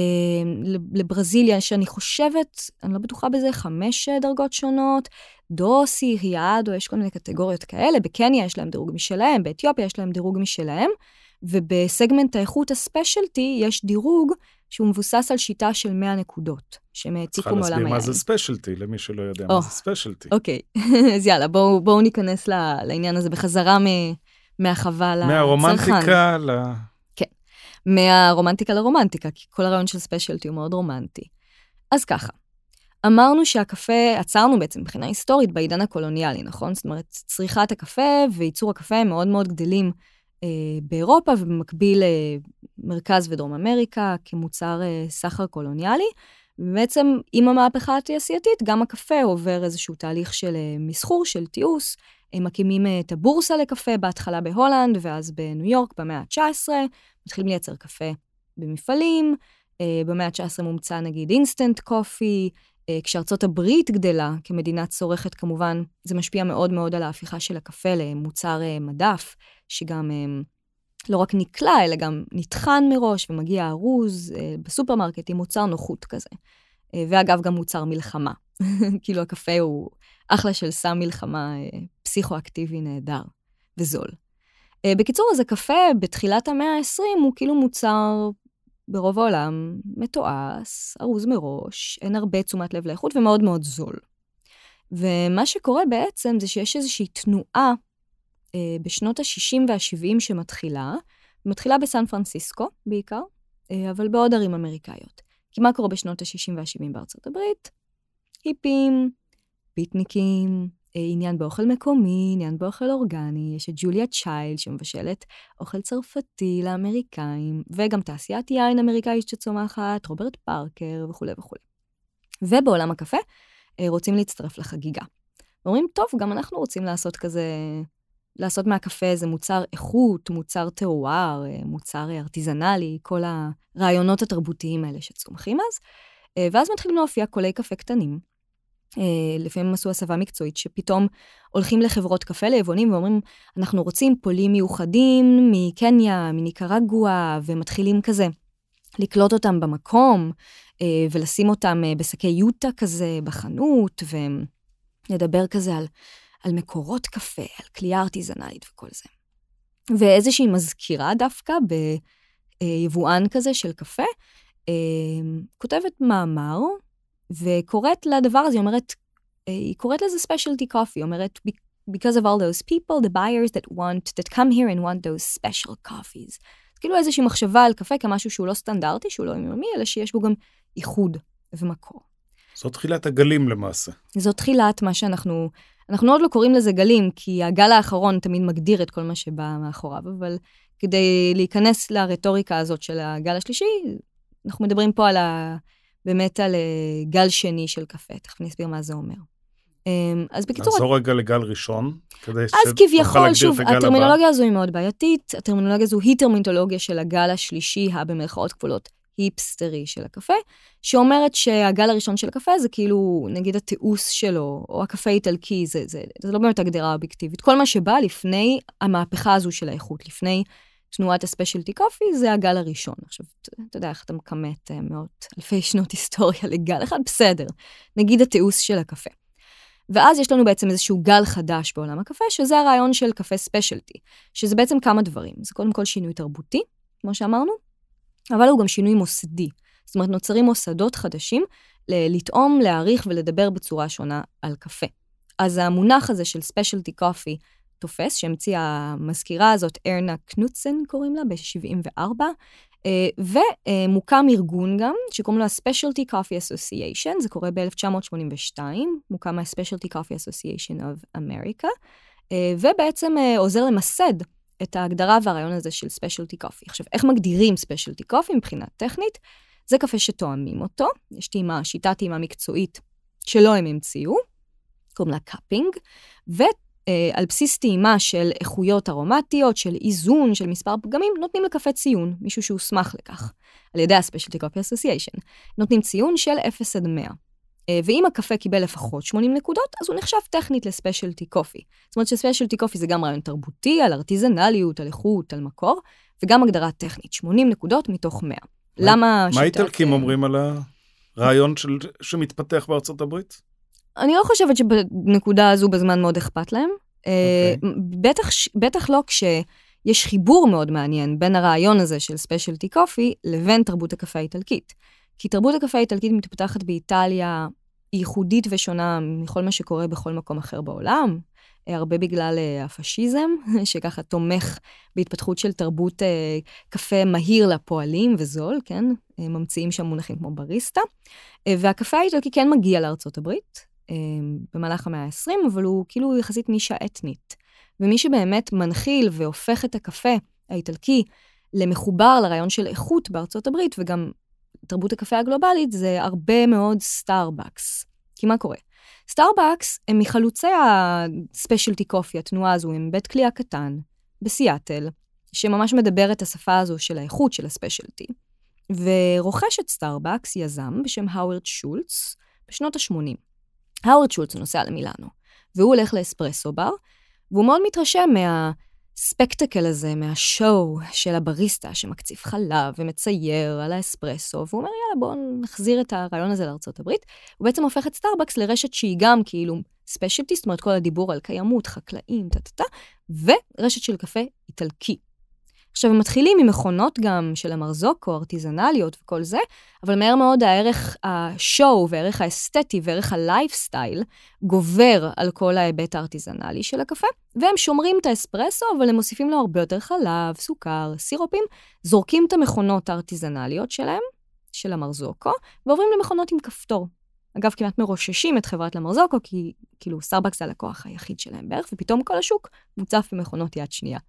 לברזיל יש, אני חושבת, אני לא בטוחה בזה, חמש דרגות שונות. doce, riado, יש כל מיני קטגוריות כאלה. בקניה יש להם דירוג משלהם, באתיופיה יש להם דירוג משלהם. ובסגמנט האיכות ה specialty יש דירוג שהוא מבוסס על שיטה של 100 נקודות, שהם העתיקו מעולם היין. צריכה להסביר מה זה specialty, למי שלא יודע אה, מה זה specialty. אוקיי, אז יאללה, בואו בוא ניכנס לעניין הזה בחזרה מהחווה לצרכן. מהרומנטיקה ל... מהרומנטיקה לרומנטיקה, כי כל הרעיון של ספיישלטי הוא מאוד רומנטי. אז ככה, אמרנו שהקפה, עצרנו בעצם מבחינה היסטורית בעידן הקולוניאלי, נכון? זאת אומרת, צריכת הקפה וייצור הקפה מאוד מאוד גדלים אה, באירופה ובמקביל אה, ודרום אמריקה כמוצר אה, סחר קולוניאלי. ובעצם עם המהפכה התעשייתית, גם הקפה עובר איזשהו תהליך של אה, מסחור, של תיעוש. הם מקימים אה, את הבורסה לקפה, בהתחלה בהולנד ואז בניו יורק במאה ה-19, מתחילים לייצר קפה במפעלים, אה, במאה ה-19 מומצא נגיד instant coffee, אה, כשארצות הברית גדלה כמדינה צורכת, כמובן, זה משפיע מאוד מאוד על ההפיכה של הקפה למוצר אה, מדף, שגם לא רק נקלה, אלא גם נטחן מראש ומגיע ארוז בסופרמרקט עם מוצר נוחות כזה. אה, ואגב, גם מוצר מלחמה. כאילו, הקפה הוא אחלה של סם מלחמה אה, פסיכואקטיבי נהדר וזול. אה, בקיצור, אז הקפה בתחילת המאה ה-20 הוא כאילו מוצר ברוב העולם מתועש, ארוז מראש, אין הרבה תשומת לב לאיכות ומאוד מאוד זול. ומה שקורה בעצם זה שיש איזושהי תנועה אה, בשנות ה-60 וה-70 שמתחילה, מתחילה בסן פרנסיסקו בעיקר, אה, אבל בעוד ערים אמריקאיות. כי מה קורה בשנות ה-60 וה-70 בארצות הברית? היפים, ביטניקים, עניין באוכל מקומי, עניין באוכל אורגני, יש את ג'וליה צ'יילד שמבשלת אוכל צרפתי לאמריקאים, וגם תעשיית יין אמריקאית שצומחת, רוברט פארקר וכולי וכולי. ובעולם הקפה אה, רוצים להצטרף לחגיגה. אומרים, טוב, גם אנחנו רוצים לעשות כזה, לעשות מהקפה איזה מוצר איכות, מוצר טרואר, אה, מוצר ארטיזנלי, כל הרעיונות התרבותיים האלה שצומחים אז. ואז מתחילים להופיע קולי קפה קטנים, אה, לפעמים עשו הסבה מקצועית, שפתאום הולכים לחברות קפה ליבונים ואומרים, אנחנו רוצים פולים מיוחדים מקניה, מניקרגואה, ומתחילים כזה לקלוט אותם במקום, אה, ולשים אותם אה, בשקי יוטה כזה בחנות, ולדבר כזה על, על מקורות קפה, על כלייה ארטיזנלית וכל זה. ואיזושהי מזכירה דווקא ביבואן כזה של קפה, כותבת מאמר וקוראת לדבר הזה, היא אומרת, אה, היא קוראת לזה specialty coffee, היא אומרת, because of all those people, the buyers that want, that come here and want those special coffees. כאילו איזושהי מחשבה על קפה כמשהו שהוא לא סטנדרטי, שהוא לא יומיומי, אלא שיש בו גם איחוד ומקור. זו תחילת הגלים למעשה. זו תחילת מה שאנחנו, אנחנו עוד לא קוראים לזה גלים, כי הגל האחרון תמיד מגדיר את כל מה שבא מאחוריו, אבל כדי להיכנס לרטוריקה הזאת של הגל השלישי, אנחנו מדברים פה על ה... באמת על אה, גל שני של קפה, תכף אני אסביר מה זה אומר. אמ, אז בקיצור... נחזור רגע לגל ראשון, כדי אז כביכול, שוב, הטרמינולוגיה הזו היא מאוד בעייתית, הטרמינולוגיה הזו היא טרמינולוגיה של הגל השלישי, הבמרכאות כפולות, היפסטרי של הקפה, שאומרת שהגל הראשון של הקפה זה כאילו, נגיד התיעוש שלו, או הקפה האיטלקי, זה, זה, זה לא באמת הגדרה אובייקטיבית. כל מה שבא לפני המהפכה הזו של האיכות, לפני תנועת הספיישלטי קופי זה הגל הראשון. עכשיו, אתה יודע איך אתה מכמת אה, מאות אלפי שנות היסטוריה לגל אחד? בסדר. נגיד התיעוש של הקפה. ואז יש לנו בעצם איזשהו גל חדש בעולם הקפה, שזה הרעיון של קפה ספיישלטי, שזה בעצם כמה דברים. זה קודם כל שינוי תרבותי, כמו שאמרנו, אבל הוא גם שינוי מוסדי. זאת אומרת, נוצרים מוסדות חדשים לטעום, להעריך ולדבר בצורה שונה על קפה. אז המונח הזה של ספיישלטי קופי תופס, שהמציאה המזכירה הזאת, ארנה קנוצן קוראים לה, ב-74, אה, ומוקם ארגון גם, שקוראים לו ה-Specialty Coffee Association, זה קורה ב-1982, מוקם ה-Specialty Coffee Association of America, אה, ובעצם אה, עוזר למסד את ההגדרה והרעיון הזה של Specialty Coffee. עכשיו, איך מגדירים Specialty Coffee מבחינה טכנית? זה קפה שטועמים אותו, יש טעימה, שיטת טעימה מקצועית שלא הם המציאו, קוראים לה cupping, על בסיס טעימה של איכויות ארומטיות, של איזון, של מספר פגמים, נותנים לקפה ציון, מישהו שהוסמך לכך, על ידי ה-Specialty Coffee Association. נותנים ציון של 0 עד 100. אה, ואם הקפה קיבל לפחות 80 נקודות, אז הוא נחשב טכנית לספיישלטי קופי. זאת אומרת שספיישלטי קופי זה גם רעיון תרבותי, על ארטיזנליות, על איכות, על מקור, וגם הגדרה טכנית, 80 נקודות מתוך 100. למה... מה איטלקים אומרים על הרעיון של, שמתפתח בארצות הברית? אני לא חושבת שבנקודה הזו בזמן מאוד אכפת להם. Okay. אה, אוקיי. בטח, בטח לא כשיש חיבור מאוד מעניין בין הרעיון הזה של ספיישלטי קופי לבין תרבות הקפה האיטלקית. כי תרבות הקפה האיטלקית מתפתחת באיטליה, ייחודית ושונה מכל מה שקורה בכל מקום אחר בעולם. אה, הרבה בגלל אה, הפשיזם, שככה תומך בהתפתחות של תרבות קפה מהיר לפועלים וזול, כן? ממציאים שם מונחים כמו בריסטה. והקפה האיטלקי כן מגיע לארצות הברית, במהלך המאה ה-20, אבל הוא כאילו יחסית נישה אתנית. ומי שבאמת מנחיל והופך את הקפה האיטלקי למחובר לרעיון של איכות בארצות הברית, וגם תרבות הקפה הגלובלית, זה הרבה מאוד סטארבקס. כי מה קורה? סטארבקס הם מחלוצי ה specialty coffee, התנועה הזו, הם בית קלייה קטן בסיאטל, שממש מדבר את השפה הזו של האיכות של ה specialty. ורוכש את סטארבקס יזם בשם האוורד שולץ בשנות ה-80. האוורד שולץ נוסע למילאנו, והוא הולך לאספרסו בר, והוא מאוד מתרשם מהספקטקל הזה, מה show של הבריסטה שמקציף חלב ומצייר על האספרסו, והוא אומר, יאללה, בואו נחזיר את הרעיון הזה לארה"ב. הוא בעצם הופך את סטארבקס לרשת שהיא גם כאילו specialty, זאת אומרת, כל הדיבור על קיימות, חקלאים, טה-טה-טה, ורשת של קפה איטלקי. עכשיו, הם מתחילים עם מכונות גם של לה מרזוקו, ארטיזנליות וכל זה, אבל מהר מאוד הערך ה show והערך האסתטי וערך הלייפסטייל גובר על כל ההיבט הארטיזנלי של הקפה, והם שומרים את האספרסו, אבל הם מוסיפים לו הרבה יותר חלב, סוכר, סירופים, זורקים את המכונות הארטיזנליות שלהם, של לה מרזוקו, ועוברים למכונות עם כפתור. אגב, כמעט מרוששים את חברת לה מרזוקו, כי כאילו סטארבקס זה הלקוח היחיד שלהם בערך, ופתאום כל השוק מוצף במכונות יד שנייה.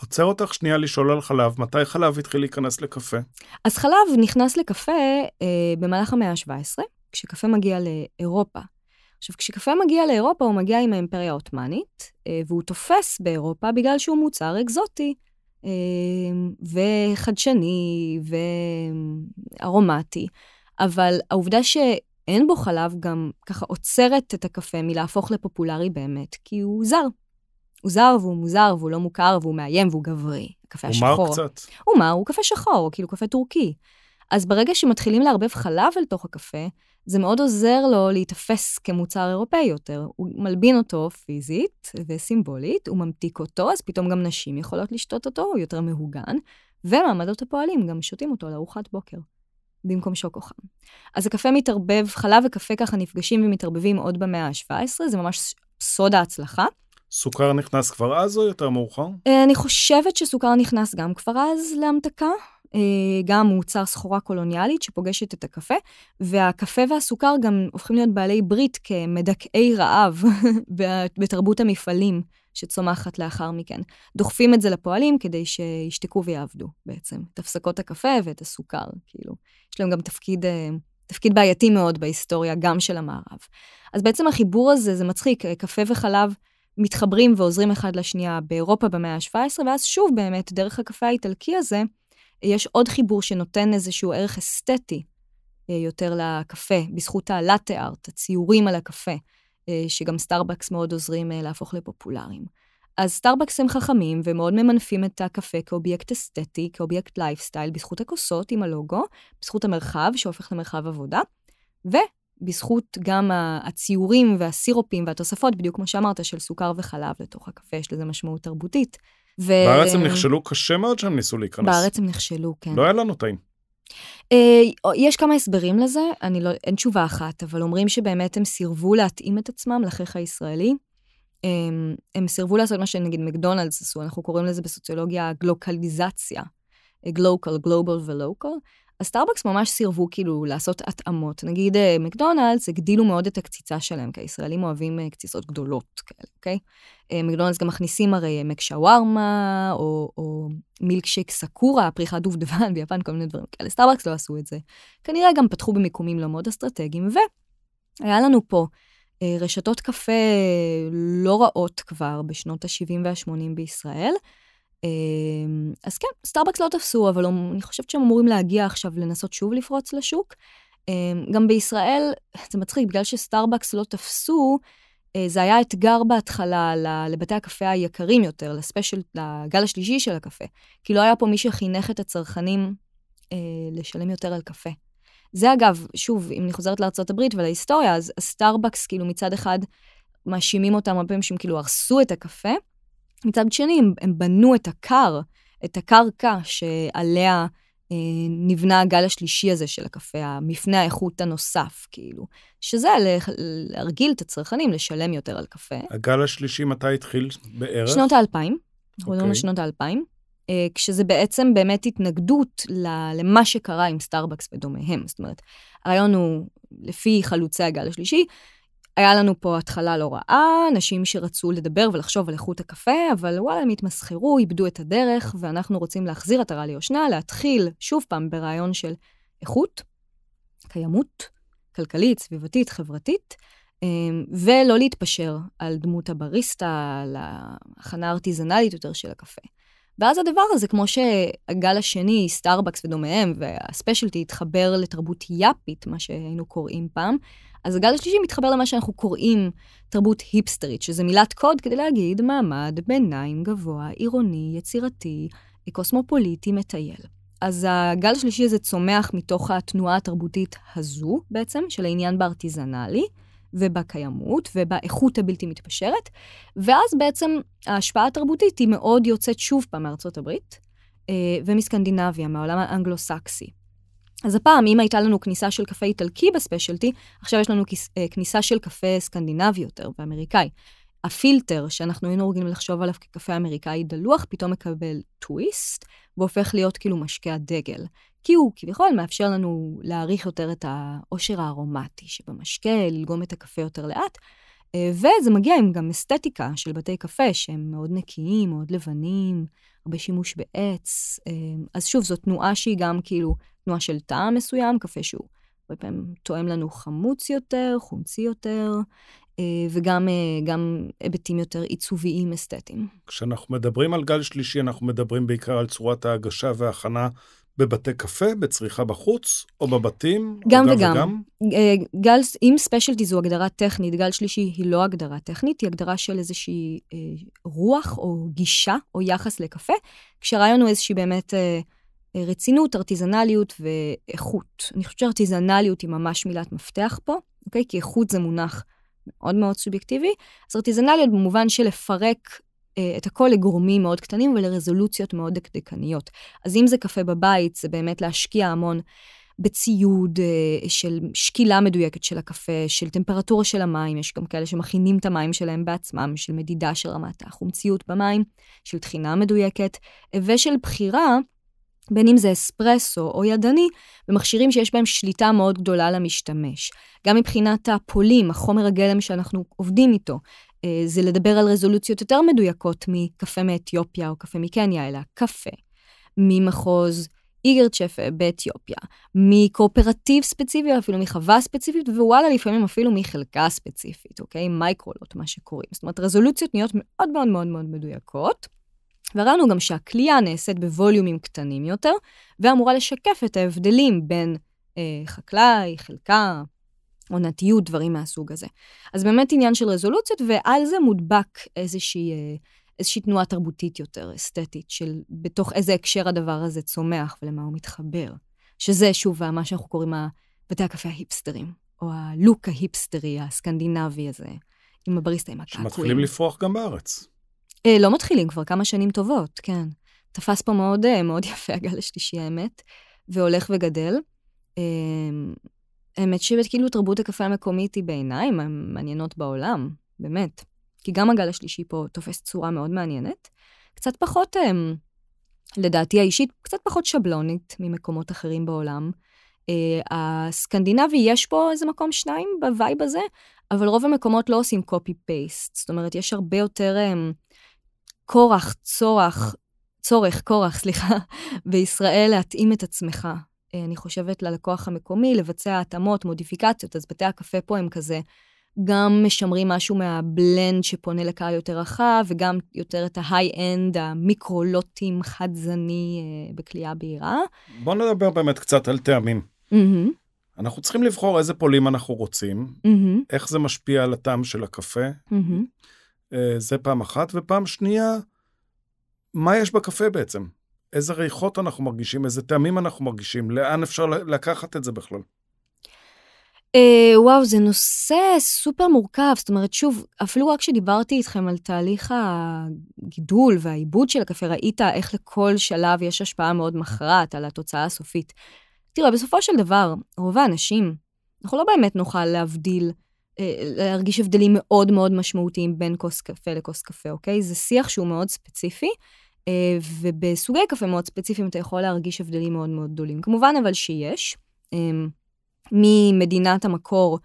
עוצר אותך שנייה לשאול על חלב, מתי חלב התחיל להיכנס לקפה? אז חלב נכנס לקפה אה, במהלך המאה ה-17, כשקפה מגיע לאירופה. עכשיו, כשקפה מגיע לאירופה, הוא מגיע עם האימפריה העות'מאנית, אה, והוא תופס באירופה בגלל שהוא מוצר אקזוטי, אה, וחדשני, וארומטי. אבל העובדה שאין בו חלב גם ככה עוצרת את הקפה מלהפוך לפופולרי באמת, כי הוא זר. הוא זר והוא מוזר והוא לא מוכר והוא מאיים והוא גברי. הקפה השחור. הוא מר קצת. הוא מר, הוא קפה שחור, כאילו קפה טורקי. אז ברגע שמתחילים לערבב חלב אל תוך הקפה, זה מאוד עוזר לו להיתפס כמוצר אירופאי יותר. הוא מלבין אותו פיזית וסימבולית, הוא ממתיק אותו, אז פתאום גם נשים יכולות לשתות אותו, הוא יותר מהוגן, ומעמדות הפועלים גם שותים אותו לארוחת בוקר, במקום שוקו חם. אז הקפה מתערבב, חלב וקפה ככה נפגשים ומתערבבים עוד במאה ה-17, זה ממש סוד ההצלחה. סוכר נכנס כבר אז או יותר מאוחר? אה, אני חושבת שסוכר נכנס גם כבר אז להמתקה. אה, גם מוצר סחורה קולוניאלית שפוגשת את הקפה, והקפה והסוכר גם הופכים להיות בעלי ברית כמדכאי רעב בתרבות המפעלים שצומחת לאחר מכן. דוחפים את זה לפועלים כדי שישתקו ויעבדו בעצם, את הפסקות הקפה ואת הסוכר, כאילו. יש להם גם תפקיד, אה, תפקיד בעייתי מאוד בהיסטוריה, גם של המערב. אז בעצם החיבור הזה, זה מצחיק, קפה וחלב מתחברים ועוזרים אחד לשנייה באירופה במאה ה-17, ואז שוב באמת, דרך הקפה האיטלקי הזה, יש עוד חיבור שנותן איזשהו ערך אסתטי אה, יותר לקפה, בזכות ה latte art, הציורים על הקפה, אה, שגם סטארבקס מאוד עוזרים אה, להפוך לפופולריים. אז סטארבקס הם חכמים ומאוד ממנפים את הקפה כאובייקט אסתטי, כאובייקט לייפסטייל, בזכות הכוסות עם הלוגו, בזכות המרחב שהופך למרחב עבודה. בזכות גם הציורים והסירופים והתוספות, בדיוק כמו שאמרת, של סוכר וחלב לתוך הקפה, יש לזה משמעות תרבותית. ו... בארץ הם נכשלו קשה מאוד שהם ניסו להיכנס. בארץ הם נכשלו, כן. לא היה לנו טעים. אה, יש כמה הסברים לזה, אני לא, אין תשובה אחת, אבל אומרים שבאמת הם סירבו להתאים את עצמם לחיך הישראלי. הם, הם סירבו לעשות מה שנגיד מקדונלדס עשו, אנחנו קוראים לזה בסוציולוגיה גלוקליזציה. גלוקל, גלובל ולוקל. אז סטארבקס ממש סירבו כאילו לעשות התאמות. נגיד אה, מקדונלדס הגדילו מאוד את הקציצה שלהם, כי הישראלים אוהבים אה, קציצות גדולות כאלה, אוקיי? אה, מקדונלדס גם מכניסים הרי מק שווארמה, או, או מילקשייק סאקורה, פריחת דובדבן ביפן, כל מיני דברים כאלה. סטארבקס לא עשו את זה. כנראה גם פתחו במיקומים לא מאוד אסטרטגיים, והיה לנו פה רשתות קפה לא רעות כבר בשנות ה-70 וה-80 בישראל. אמ, אז כן, סטארבקס לא תפסו, אבל אני חושבת שהם אמורים להגיע עכשיו לנסות שוב לפרוץ לשוק. אמ, גם בישראל, זה מצחיק, בגלל שסטארבקס לא תפסו, אה, זה היה אתגר בהתחלה לבתי הקפה היקרים יותר, ל special, לגל השלישי של הקפה. כי לא היה פה מי שחינך את הצרכנים אה, לשלם יותר על קפה. זה אגב, שוב, אם אני חוזרת לארה"ב ולהיסטוריה, אז סטארבקס, כאילו מצד אחד, מאשימים אותם הרבה פעמים שהם כאילו הרסו את הקפה, מצד שני, הם, הם בנו את הקר, את הקרקע שעליה אה, נבנה הגל השלישי הזה של הקפה, המפנה האיכות הנוסף, כאילו, שזה להרגיל את הצרכנים לשלם יותר על קפה. הגל השלישי מתי התחיל בערך? שנות האלפיים, אנחנו מדברים על אוקיי. שנות האלפיים. אה, כשזה בעצם באמת התנגדות למה שקרה עם סטארבקס ודומיהם. זאת אומרת, הרעיון הוא, לפי חלוצי הגל השלישי, היה לנו פה התחלה לא רעה, אנשים שרצו לדבר ולחשוב על איכות הקפה, אבל וואלה, הם התמסחרו, איבדו את הדרך, ואנחנו רוצים להחזיר עטרה ליושנה, להתחיל שוב פעם ברעיון של איכות, קיימות, כלכלית, סביבתית, חברתית, אמ, ולא להתפשר על דמות הבריסטה, על ההכנה הארטיזנלית יותר של הקפה. ואז הדבר הזה, כמו שהגל השני, סטארבקס ודומיהם, וה specialty התחבר לתרבות יאפית, מה שהיינו קוראים פעם, אז הגל השלישי מתחבר למה שאנחנו קוראים תרבות היפסטרית, שזה מילת קוד כדי להגיד מעמד ביניים גבוה, עירוני, יצירתי, קוסמופוליטי, מטייל. אז הגל השלישי הזה צומח מתוך התנועה התרבותית הזו, בעצם, של העניין בארטיזנלי, ובקיימות, ובאיכות הבלתי מתפשרת, ואז בעצם ההשפעה התרבותית היא מאוד יוצאת שוב פעם מארצות הברית, אה, ומסקנדינביה, מהעולם האנגלו-סקסי. אז הפעם, אם הייתה לנו כניסה של קפה איטלקי ב specialty, עכשיו יש לנו אה, כניסה של קפה סקנדינבי יותר ואמריקאי. הפילטר, שאנחנו היינו רגילים לחשוב עליו כקפה אמריקאי דלוח, פתאום מקבל טוויסט, והופך להיות כאילו משקה הדגל. כי הוא כביכול מאפשר לנו להעריך יותר את העושר הארומטי שבמשקה, ללגום את הקפה יותר לאט, אה, וזה מגיע עם גם אסתטיקה של בתי קפה שהם מאוד נקיים, מאוד לבנים, הרבה שימוש בעץ. אה, אז שוב, זו תנועה שהיא גם כאילו תנועה של טעם מסוים, קפה שהוא הרבה פעמים תואם לנו חמוץ יותר, חומצי יותר, אה, וגם היבטים יותר עיצוביים אסתטיים. כשאנחנו מדברים על גל שלישי, אנחנו מדברים בעיקר על צורת ההגשה וההכנה בבתי קפה, בצריכה בחוץ, או בבתים? גם או וגם. וגם? אה, גל, אם ספיישלטי זו הגדרה טכנית, גל שלישי היא לא הגדרה טכנית, היא הגדרה של איזושהי אה, רוח או גישה או יחס לקפה, כשהרעיון הוא איזושהי באמת אה, אה, רצינות, ארטיזנליות ואיכות. אני חושבת שארטיזנליות היא ממש מילת מפתח פה, אוקיי? כי איכות זה מונח מאוד מאוד סובייקטיבי. אז ארטיזנליות במובן של לפרק את הכל לגורמים מאוד קטנים ולרזולוציות מאוד דקדקניות. אז אם זה קפה בבית, זה באמת להשקיע המון בציוד אה, של שקילה מדויקת של הקפה, של טמפרטורה של המים, יש גם כאלה שמכינים את המים שלהם בעצמם, של מדידה של רמת החומציות במים, של תחינה מדויקת, ושל בחירה בין אם זה אספרסו או ידני, במכשירים שיש בהם שליטה מאוד גדולה למשתמש. גם מבחינת הפולים, החומר הגלם שאנחנו עובדים איתו, אה, זה לדבר על רזולוציות יותר מדויקות מקפה מאתיופיה או קפה מקניה, אלא קפה ממחוז איגרצ'ף באתיופיה, מקואופרטיב ספציפי אפילו מחווה ספציפית, ווואלה, לפעמים אפילו מחלקה ספציפית, אוקיי? מייקרולות, מה שקוראים. זאת אומרת, רזולוציות נהיות מאוד מאוד מאוד מאוד מדויקות. וראינו גם שהכלייה נעשית בווליומים קטנים יותר, ואמורה לשקף את ההבדלים בין אה, חקלאי, חלקה, עונתיות, דברים מהסוג הזה. אז באמת עניין של רזולוציות, ועל זה מודבק איזושהי, אה, איזושהי תנועה תרבותית יותר, אסתטית, של בתוך איזה הקשר הדבר הזה צומח ולמה הוא מתחבר. שזה, שוב, מה שאנחנו קוראים בתי הקפה ההיפסטרים, או הלוק ההיפסטרי הסקנדינבי הזה, עם הבריסטה, עם הקעקועים. שמתחילים לפרוח גם בארץ. אה, לא מתחילים, כבר כמה שנים טובות, כן. תפס פה מאוד, אה, מאוד יפה הגל השלישי, האמת, והולך וגדל. אה, האמת שכאילו תרבות הקפה המקומית היא בעיניי מהמעניינות בעולם, באמת. כי גם הגל השלישי פה תופס צורה מאוד מעניינת. קצת פחות, אה, לדעתי האישית, קצת פחות שבלונית ממקומות אחרים בעולם. אה, הסקנדינבי, יש פה איזה מקום שניים ב vibe הזה, אבל רוב המקומות לא עושים copy-paste. זאת אומרת, יש הרבה יותר um, כורח, צורך, צורך, כורח, סליחה, בישראל להתאים את עצמך. אה, אני חושבת ללקוח המקומי, לבצע התאמות, מודיפיקציות, אז בתי הקפה פה הם כזה, גם משמרים משהו מהבלנד שפונה לקהל יותר רחב, וגם יותר את ההיי-אנד, המיקרולוטים, חד-זני, אה, בקליעה בהירה. בוא נדבר באמת קצת על טעמים. Mm-hmm. אנחנו צריכים לבחור איזה פולים אנחנו רוצים, mm-hmm. איך זה משפיע על הטעם של הקפה. Mm-hmm. זה פעם אחת, ופעם שנייה, מה יש בקפה בעצם? איזה ריחות אנחנו מרגישים, איזה טעמים אנחנו מרגישים, לאן אפשר לקחת את זה בכלל? Uh, וואו, זה נושא סופר מורכב. זאת אומרת, שוב, אפילו רק כשדיברתי איתכם על תהליך הגידול והעיבוד של הקפה, ראית איך לכל שלב יש השפעה מאוד מכרעת על התוצאה הסופית. תראה, בסופו של דבר, רוב האנשים, אנחנו לא באמת נוכל להבדיל אה, להרגיש הבדלים מאוד מאוד משמעותיים בין כוס קפה לכוס קפה, אוקיי? זה שיח שהוא מאוד ספציפי, אה, ובסוגי קפה מאוד ספציפיים אתה יכול להרגיש הבדלים מאוד מאוד גדולים. כמובן אבל שיש, אה, ממדינת המקור,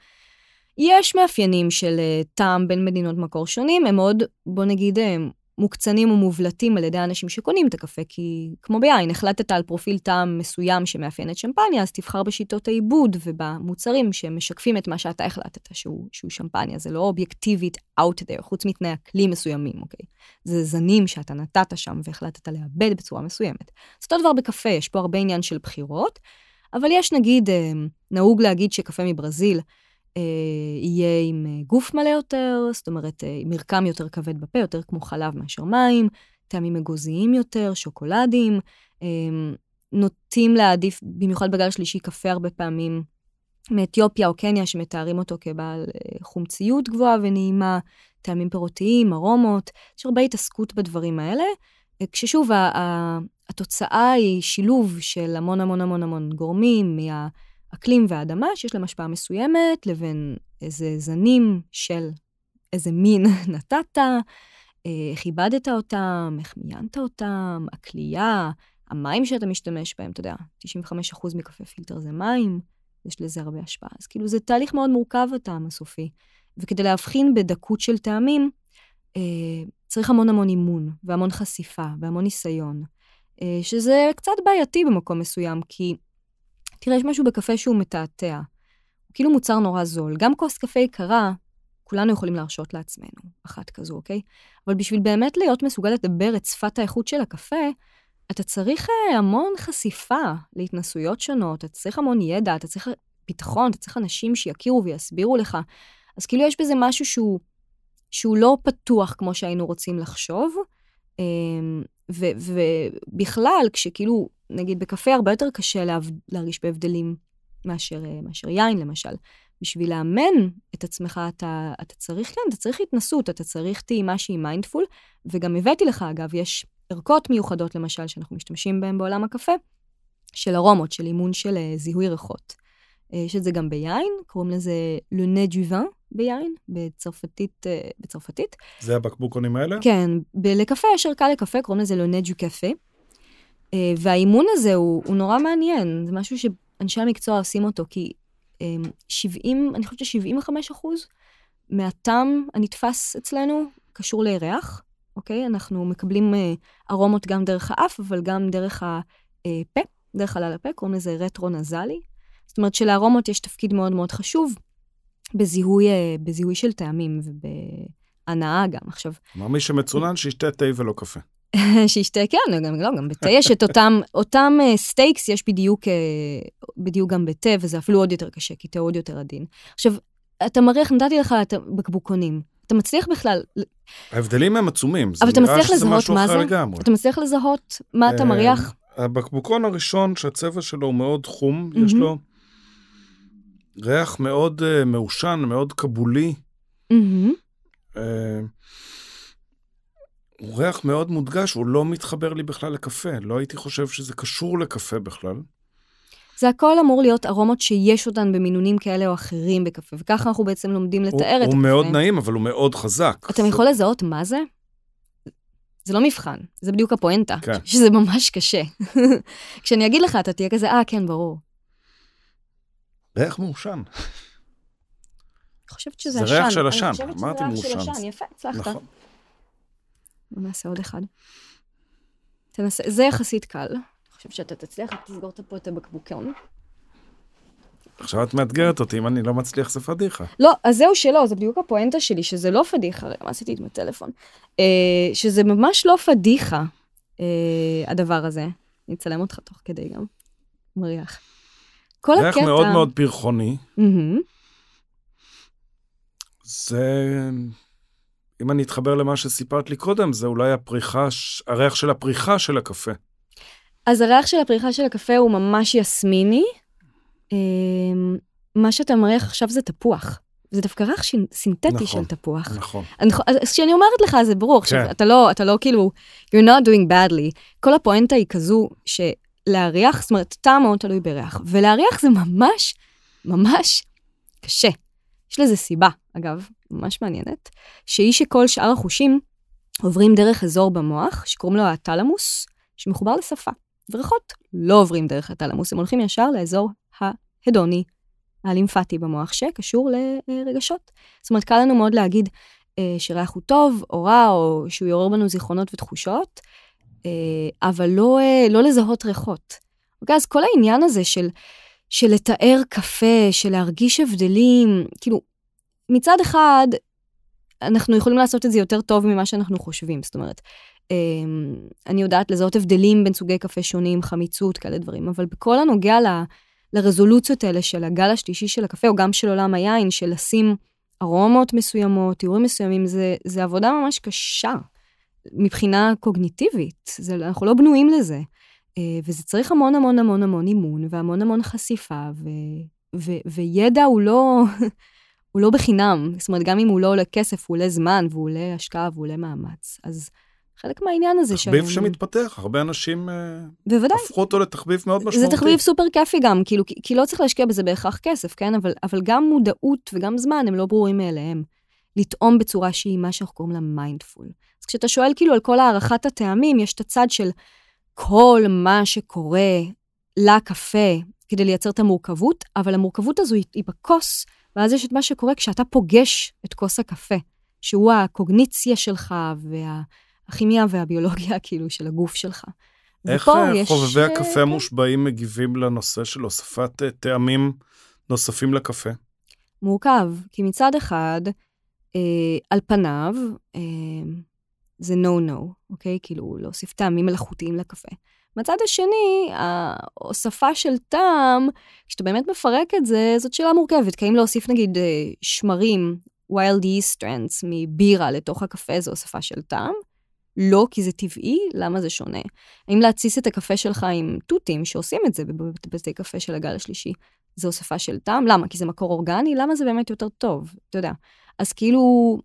יש מאפיינים של טעם בין מדינות מקור שונים, הם מאוד, בוא נגיד, מוקצנים ומובלטים על ידי האנשים שקונים את הקפה, כי כמו ביין, החלטת על פרופיל טעם מסוים שמאפיין את שמפניה, אז תבחר בשיטות העיבוד ובמוצרים שמשקפים את מה שאתה החלטת שהוא, שהוא שמפניה. זה לא אובייקטיבית out there, חוץ מתנאי אקלים מסוימים, אוקיי? זה זנים שאתה נתת שם והחלטת לעבד בצורה מסוימת. אז אותו דבר בקפה, יש פה הרבה עניין של בחירות, אבל יש נגיד, אה, נהוג להגיד שקפה מברזיל, יהיה עם אה, גוף מלא יותר, זאת אומרת, אה, מרקם יותר כבד בפה, יותר כמו חלב מאשר מים, טעמים אגוזיים יותר, שוקולדים. נוטים להעדיף, במיוחד בגל השלישי, קפה הרבה פעמים מאתיופיה או קניה, שמתארים אותו כבעל חומציות גבוהה ונעימה, טעמים פירותיים, ארומות, יש הרבה התעסקות בדברים האלה, כששוב, התוצאה היא שילוב של המון המון המון המון גורמים, מה... אקלים ואדמה, שיש להם השפעה מסוימת, לבין איזה זנים של איזה מין נתת, איך איבדת אותם, איך מיינת אותם, הכלייה, המים שאתה משתמש בהם, אתה יודע, 95% מקפה פילטר זה מים, יש לזה הרבה השפעה. אז כאילו זה תהליך מאוד מורכב הטעם הסופי. וכדי להבחין בדקות של טעמים, אה, צריך המון המון אימון, והמון חשיפה, והמון ניסיון, אה, שזה קצת בעייתי במקום מסוים, כי תראה, יש משהו בקפה שהוא מתעתע. הוא כאילו מוצר נורא זול. גם כוס קפה יקרה, כולנו יכולים להרשות לעצמנו אחת כזו, אוקיי? אבל בשביל באמת להיות מסוגל לדבר את שפת האיכות של הקפה, אתה צריך אה, המון חשיפה להתנסויות שונות, אתה צריך המון ידע, אתה צריך ביטחון, אתה צריך אנשים שיכירו ויסבירו לך. אז כאילו יש בזה משהו שהוא, שהוא לא פתוח כמו שהיינו רוצים לחשוב. ובכלל, כשכאילו נגיד בקפה הרבה יותר קשה לה, להרגיש בהבדלים מאשר, אה, מאשר יין, למשל. בשביל לאמן את עצמך, אתה, אתה צריך, כן, אתה צריך התנסות, אתה צריך טעימה שהיא מיינדפול, וגם הבאתי לך, אגב, יש ערכות מיוחדות, למשל, שאנחנו משתמשים בהן בעולם הקפה, של ארומות, של אימון של uh, זיהוי ריחות. Uh, יש את זה גם ביין, קוראים לזה du vin ביין, בצרפתית. Uh, בצרפתית. זה הבקבוקונים האלה? כן, לקפה יש ערכה לקפה, קוראים לזה du café. אה, והאימון הזה הוא, הוא נורא מעניין, זה משהו שאנשי המקצוע עושים אותו, כי 70, אה, אני חושבת ש-75 אחוז מהטעם הנתפס אצלנו קשור לריח, אוקיי? אנחנו מקבלים אה, ארומות גם דרך האף, אבל גם דרך הפה, דרך חלל הפה, קוראים לזה רטרו-נזלי. זאת אומרת שלארומות יש תפקיד מאוד מאוד חשוב בזיהוי, בזיהוי של טעמים ובהנאה גם. עכשיו... כלומר, מי שמצונן, שישתה תה ולא קפה. שישתה, כן, גם, לא, גם בתה יש את אותם, אותם stakes, יש בדיוק, אה, בדיוק גם בתה, וזה אפילו עוד יותר קשה, כי תה עוד יותר עדין. עכשיו, אתה מריח, נתתי לך את הבקבוקונים. אתה מצליח בכלל... ההבדלים הם עצומים, אבל אתה מצליח לזהות מה זה? לגמרי. אתה מצליח לזהות מה אתה מריח? הבקבוקון הראשון, שהצבע שלו הוא מאוד חום, יש לו ריח מאוד uh, מעושן, מאוד כבולי. Uh, הוא ריח מאוד מודגש, הוא לא מתחבר לי בכלל לקפה. לא הייתי חושב שזה קשור לקפה בכלל. זה הכל אמור להיות ארומות שיש אותן במינונים כאלה או אחרים בקפה, וככה אנחנו בעצם לומדים לתאר הוא, את הקפה. הוא מאוד נעים, אבל הוא מאוד חזק. אתה זה... יכול לזהות מה זה? זה לא מבחן, זה בדיוק הפואנטה, כן. שזה ממש קשה. כשאני אגיד לך, אתה תהיה כזה, אה, כן, ברור. ריח מעושן. אני חושבת שזה עשן. זה ריח של עשן, אמרתי מעושן. אני חושבת שזה ריח של עשן, יפה, הצלחת. נכון. נעשה עוד אחד. תנסה, זה יחסית קל. אני חושבת שאתה תצליח, תסגור פה את הבקבוקון. עכשיו את מאתגרת אותי, אם אני לא מצליח זה פדיחה. לא, אז זהו שלא, זה בדיוק הפואנטה שלי, שזה לא פדיחה, מה עשיתי עם הטלפון? אה, שזה ממש לא פדיחה, אה, הדבר הזה. אני אצלם אותך תוך כדי גם. מריח. כל הקטע... ריח מאוד מאוד פרחוני. Mm-hmm. זה אם אני אתחבר למה שסיפרת לי קודם, זה אולי הפריחה, הריח של הפריחה של הקפה. אז הריח של הפריחה של הקפה הוא ממש יסמיני. אמ, מה שאתה מריח עכשיו זה תפוח. זה דווקא ריח סינתטי נכון, של תפוח. נכון. אז כשאני אומרת לך, זה ברור. כן. עכשיו, אתה לא, אתה לא כאילו, you're not doing badly. כל הפואנטה היא כזו שלהריח, זאת אומרת, טעם מאוד תלוי בריח, ולהריח זה ממש, ממש קשה. יש לזה סיבה, אגב, ממש מעניינת, שהיא שכל שאר החושים עוברים דרך אזור במוח, שקוראים לו הטלמוס, שמחובר לשפה. וריחות לא עוברים דרך הטלמוס, הם הולכים ישר לאזור ההדוני, הלימפטי במוח, שקשור לרגשות. זאת אומרת, קל לנו מאוד להגיד, אה, שריח הוא טוב או רע, או שהוא יעורר בנו זיכרונות ותחושות, אבל לא, אה, לא לזהות ריחות. אוקיי, אז כל העניין הזה של, של לתאר קפה, של להרגיש הבדלים, כאילו, מצד אחד, אנחנו יכולים לעשות את זה יותר טוב ממה שאנחנו חושבים. זאת אומרת, אמ, אני יודעת לזהות הבדלים בין סוגי קפה שונים, חמיצות, כאלה דברים, אבל בכל הנוגע ל, לרזולוציות האלה של הגל השלישי של הקפה, או גם של עולם היין, של לשים ארומות מסוימות, תיאורים מסוימים, זה, זה עבודה ממש קשה מבחינה קוגניטיבית. זה, אנחנו לא בנויים לזה. אה, וזה צריך המון המון המון המון אימון, והמון המון חשיפה, ו, ו, וידע הוא לא, הוא לא בחינם. זאת אומרת, גם אם הוא לא עולה כסף, הוא עולה זמן, והוא עולה השקעה, והוא עולה מאמץ. אז חלק מהעניין הזה של... תחביב שמתפתח, הרבה אנשים אה, בוודאי. הפכו אותו לתחביב מאוד משמעותי. זה תחביב סופר כיפי גם, כאילו, כי, כי לא צריך להשקיע בזה בהכרח כסף, כן? אבל, אבל גם מודעות וגם זמן הם לא ברורים מאליהם. לטעום בצורה שהיא מה שאנחנו קוראים לה מיינדפול. אז כשאתה שואל כאילו על כל הערכת הטעמים, יש את הצד של כל מה שקורה לקפה כדי לייצר את המורכבות, אבל המורכבות הזו היא, היא בכוס, ואז יש את מה שקורה כשאתה פוגש את כוס הקפה, שהוא הקוגניציה שלך וה... הכימיה והביולוגיה, כאילו, של הגוף שלך. איך אה, יש... חובבי אה, הקפה. המושבעים מגיבים לנושא של הוספת אה, טעמים נוספים לקפה? מורכב, כי מצד אחד, על פניו, אה, זה no-no, אוקיי? כאילו, להוסיף טעמים מלאכותיים לקפה. מצד השני, ההוספה של טעם, כשאתה באמת מפרק את זה, זאת שאלה מורכבת. כי אם להוסיף נגיד שמרים, wild yeast strands מבירה לתוך הקפה, זו הוספה של טעם. לא כי זה טבעי, למה זה שונה? האם להתסיס את הקפה שלך עם תותים, שעושים את זה בבתי קפה של הגל השלישי, זה הוספה של טעם? למה? כי זה מקור אורגני? למה זה באמת יותר טוב? אתה יודע. אז כאילו...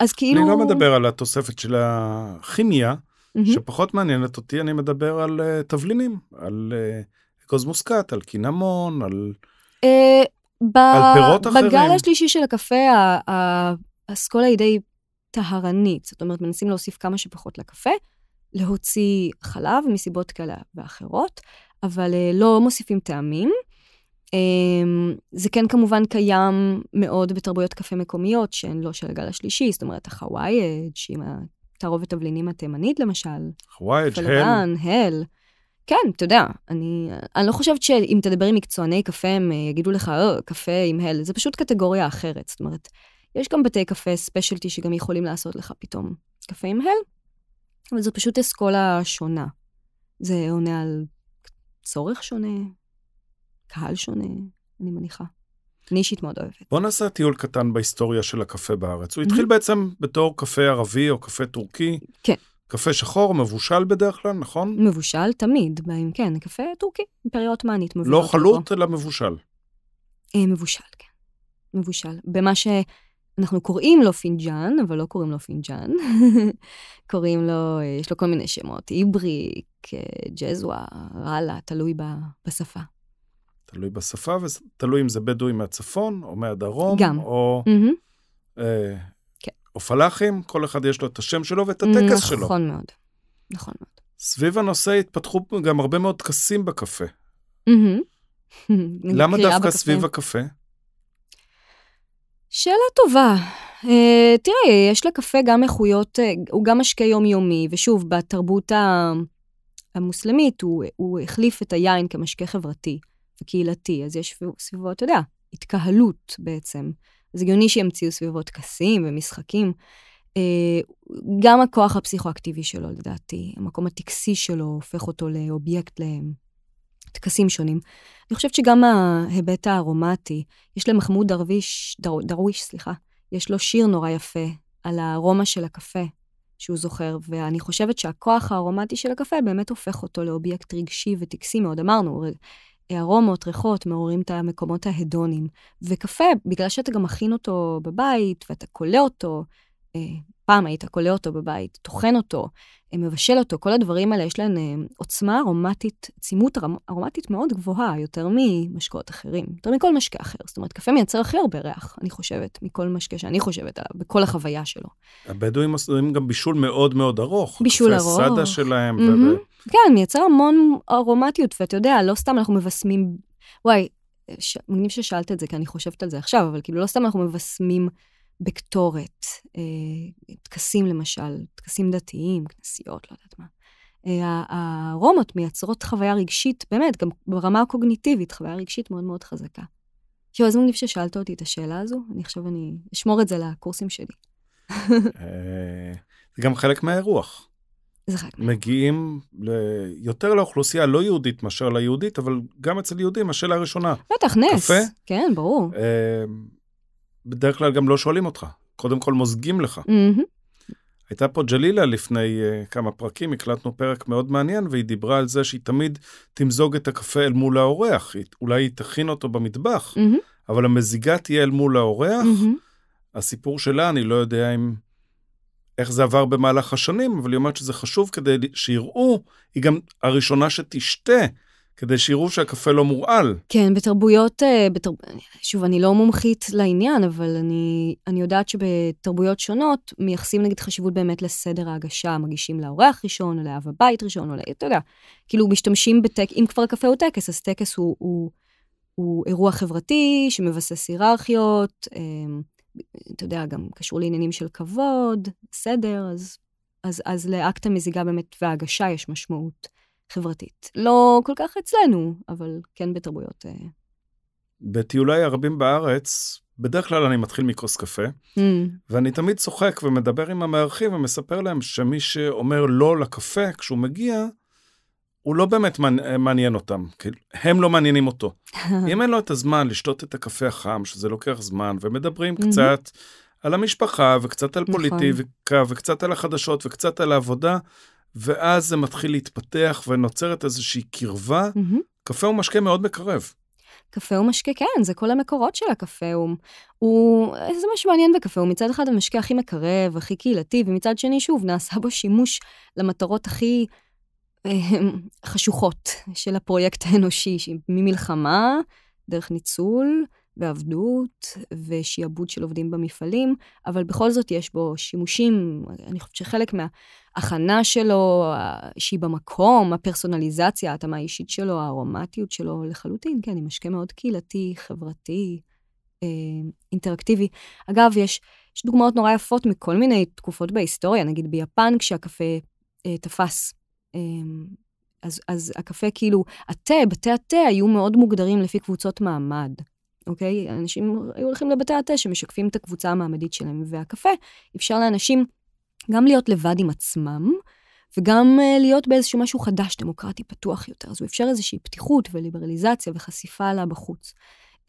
אז כאילו... אני לא מדבר על התוספת של הכימיה, mm-hmm. שפחות מעניינת אותי, אני מדבר על uh, תבלינים, על uh, אגוז מוסקת, על קינמון, על... Uh, ב- על פירות אחרים. בגל השלישי של הקפה, האסכולה היא די טהרנית, זאת אומרת, מנסים להוסיף כמה שפחות לקפה, להוציא חלב מסיבות כאלה ואחרות, אבל uh, לא מוסיפים טעמים. Um, זה כן כמובן קיים מאוד בתרבויות קפה מקומיות שהן לא של הגל השלישי, זאת אומרת, החוואי אג' עם התערובת תבלינים התימנית למשל. חוואי אג', הל. הל. כן, אתה יודע, אני, אני לא חושבת שאם תדבר עם מקצועני קפה, הם אה, יגידו לך, או, קפה עם הל, זה פשוט קטגוריה אחרת. זאת אומרת, יש גם בתי קפה ספיישלטי שגם יכולים לעשות לך פתאום קפה עם הל, אבל זו פשוט אסכולה שונה. זה עונה על צורך שונה, קהל שונה, אני מניחה. אני אישית מאוד אוהבת. בוא נעשה טיול קטן בהיסטוריה של הקפה בארץ. הוא התחיל בעצם בתור קפה ערבי או קפה טורקי. כן. קפה שחור, מבושל בדרך כלל, נכון? מבושל תמיד, בהם כן, קפה טורקי, אימפריה עות'מאנית. לא חלוט, אלא מבושל. אה, מבושל, כן. מבושל. במה ש... אנחנו קוראים לו פינג'אן, אבל לא קוראים לו פינג'אן. קוראים לו, אה, יש לו כל מיני שמות, איבריק, אה, ג'זווה, ראלה, תלוי בשפה. תלוי בשפה, ותלוי אם זה בדואי מהצפון או מהדרום. גם. או, mm-hmm. אה, כן. או פלאחים, כל אחד יש לו את השם שלו ואת הטקס נכון שלו. נכון מאוד, נכון מאוד. סביב הנושא התפתחו גם הרבה מאוד טקסים בקפה. Mm-hmm. למה דווקא בקפה. סביב הקפה? שאלה טובה. Uh, תראה, יש לקפה גם איכויות, uh, הוא גם משקה יומיומי, ושוב, בתרבות המוסלמית הוא, הוא החליף את היין כמשקה חברתי וקהילתי, אז יש סביבו, אתה יודע, התקהלות בעצם. אז הגיוני שימציאו סביבו טקסים ומשחקים. Uh, גם הכוח הפסיכואקטיבי שלו, לדעתי, המקום הטקסי שלו הופך אותו לאובייקט להם. טקסים שונים. אני חושבת שגם ההיבט הארומטי, יש למחמוד דרוויש, דר, דרוויש, סליחה, יש לו שיר נורא יפה על הארומה של הקפה שהוא זוכר, ואני חושבת שהכוח הארומטי של הקפה באמת הופך אותו לאובייקט רגשי וטקסי מאוד. אמרנו, ארומות, ריחות, מעוררים את המקומות ההדונים. וקפה, בגלל שאתה גם מכין אותו בבית, ואתה כולא אותו, פעם היית כולא אותו בבית, טוחן אותו, אה, מבשל אותו, כל הדברים האלה יש להם אה, עוצמה ארומטית, צימות ארומטית מאוד גבוהה, יותר ממשקאות אחרים, יותר מכל משקה אחר. זאת אומרת, קפה מייצר הכי הרבה ריח, אני חושבת, מכל משקה שאני חושבת עליו, בכל החוויה שלו. הבדואים עושים גם בישול מאוד מאוד ארוך. בישול ארוך. קפה סאדה שלהם. Mm-hmm. ו... כן, מייצר המון ארומטיות, ואתה יודע, לא סתם אנחנו מבשמים, וואי, ש... מגניב ששאלת את זה, כי אני חושבת על זה עכשיו, אבל כאילו לא סתם אנחנו מבשמים בקטורת, אה, טקסים למשל, טקסים דתיים, כנסיות, לא יודעת מה. אה, הארומות מייצרות חוויה רגשית, באמת, גם ברמה הקוגניטיבית, חוויה רגשית מאוד מאוד חזקה. עכשיו, אז מגניב ששאלת אותי את השאלה הזו, אני עכשיו אני אשמור את זה לקורסים שלי. אה, זה גם חלק מהאירוח. זה חלק מהאירוח. מגיעים יותר לאוכלוסייה לא יהודית מאשר ליהודית, אבל גם אצל יהודים, השאלה הראשונה. בטח, נס. קפה? כן, ברור. בדרך כלל גם לא שואלים אותך, קודם כל מוזגים לך. הייתה פה ג'לילה לפני uh, כמה פרקים, הקלטנו פרק מאוד מעניין, והיא דיברה על זה שהיא תמיד תמזוג את הקפה אל מול האורח. היא, אולי היא תכין אותו במטבח, mm-hmm. אבל המזיגה תהיה אל מול האורח. Mm-hmm. הסיפור שלה, אני לא יודע אם... איך זה עבר במהלך השנים, אבל היא אומרת שזה חשוב כדי שיראו, היא גם הראשונה שתשתה כדי שיראו שהקפה לא מורעל. כן, בתרבויות, אה, בתר... שוב, אני לא מומחית לעניין, אבל אני, אני יודעת שבתרבויות שונות מייחסים נגיד חשיבות באמת לסדר ההגשה, מגישים לאורח ראשון, או לאב הבית ראשון, או ל... אתה יודע, כאילו משתמשים בטק, אם כבר הקפה הוא טקס, אז טקס הוא, הוא, הוא אירוע חברתי שמבסס היררכיות, אמ, אתה יודע, גם קשור לעניינים של כבוד, סדר, אז, אז, אז לאקט המזיגה באמת וההגשה יש משמעות. חברתית. לא כל כך אצלנו, אבל כן בתרבויות. אה. בטיולי הרבים בארץ, בדרך כלל אני מתחיל מכוס קפה, mm. ואני תמיד צוחק ומדבר עם המארחים ומספר להם שמי שאומר לא לקפה כשהוא מגיע, הוא לא באמת מעניין אותם, כאילו, הם לא מעניינים אותו. אם אין לו את הזמן לשתות את הקפה החם, שזה לוקח זמן, ומדברים mm-hmm. קצת על המשפחה, וקצת על נכון. פוליטיקה, וקצת על החדשות, וקצת על העבודה, ואז זה מתחיל להתפתח ונוצרת איזושהי קרבה. Mm-hmm. קפה הוא משקה מאוד מקרב. קפה הוא משקה, כן, זה כל המקורות של הקפה. הוא, הוא, זה מה שמעניין בקפה, הוא מצד אחד המשקה הכי מקרב, הכי קהילתי, ומצד שני, שוב, נעשה בו שימוש למטרות הכי חשוכות של הפרויקט האנושי, ממלחמה, דרך ניצול, ועבדות ושיעבוד של עובדים במפעלים, אבל בכל זאת יש בו שימושים, אני חושבת שחלק מההכנה שלו, שהיא במקום, הפרסונליזציה, ההתאמה האישית שלו, הארומטיות שלו, לחלוטין, כן, היא משקה מאוד קהילתי, חברתי, אה, אינטראקטיבי. אגב, יש, יש דוגמאות נורא יפות מכל מיני תקופות בהיסטוריה, נגיד ביפן, כשהקפה אה, תפס. אה, אז, אז הקפה, כאילו, התה, בתי התה היו מאוד מוגדרים לפי קבוצות מעמד. אוקיי? אנשים היו הולכים לבתי התה שמשקפים את הקבוצה המעמדית שלהם, והקפה אפשר לאנשים גם להיות לבד עם עצמם, וגם uh, להיות באיזשהו משהו חדש, דמוקרטי, פתוח יותר. אז הוא אפשר איזושהי פתיחות וליברליזציה וחשיפה לה בחוץ.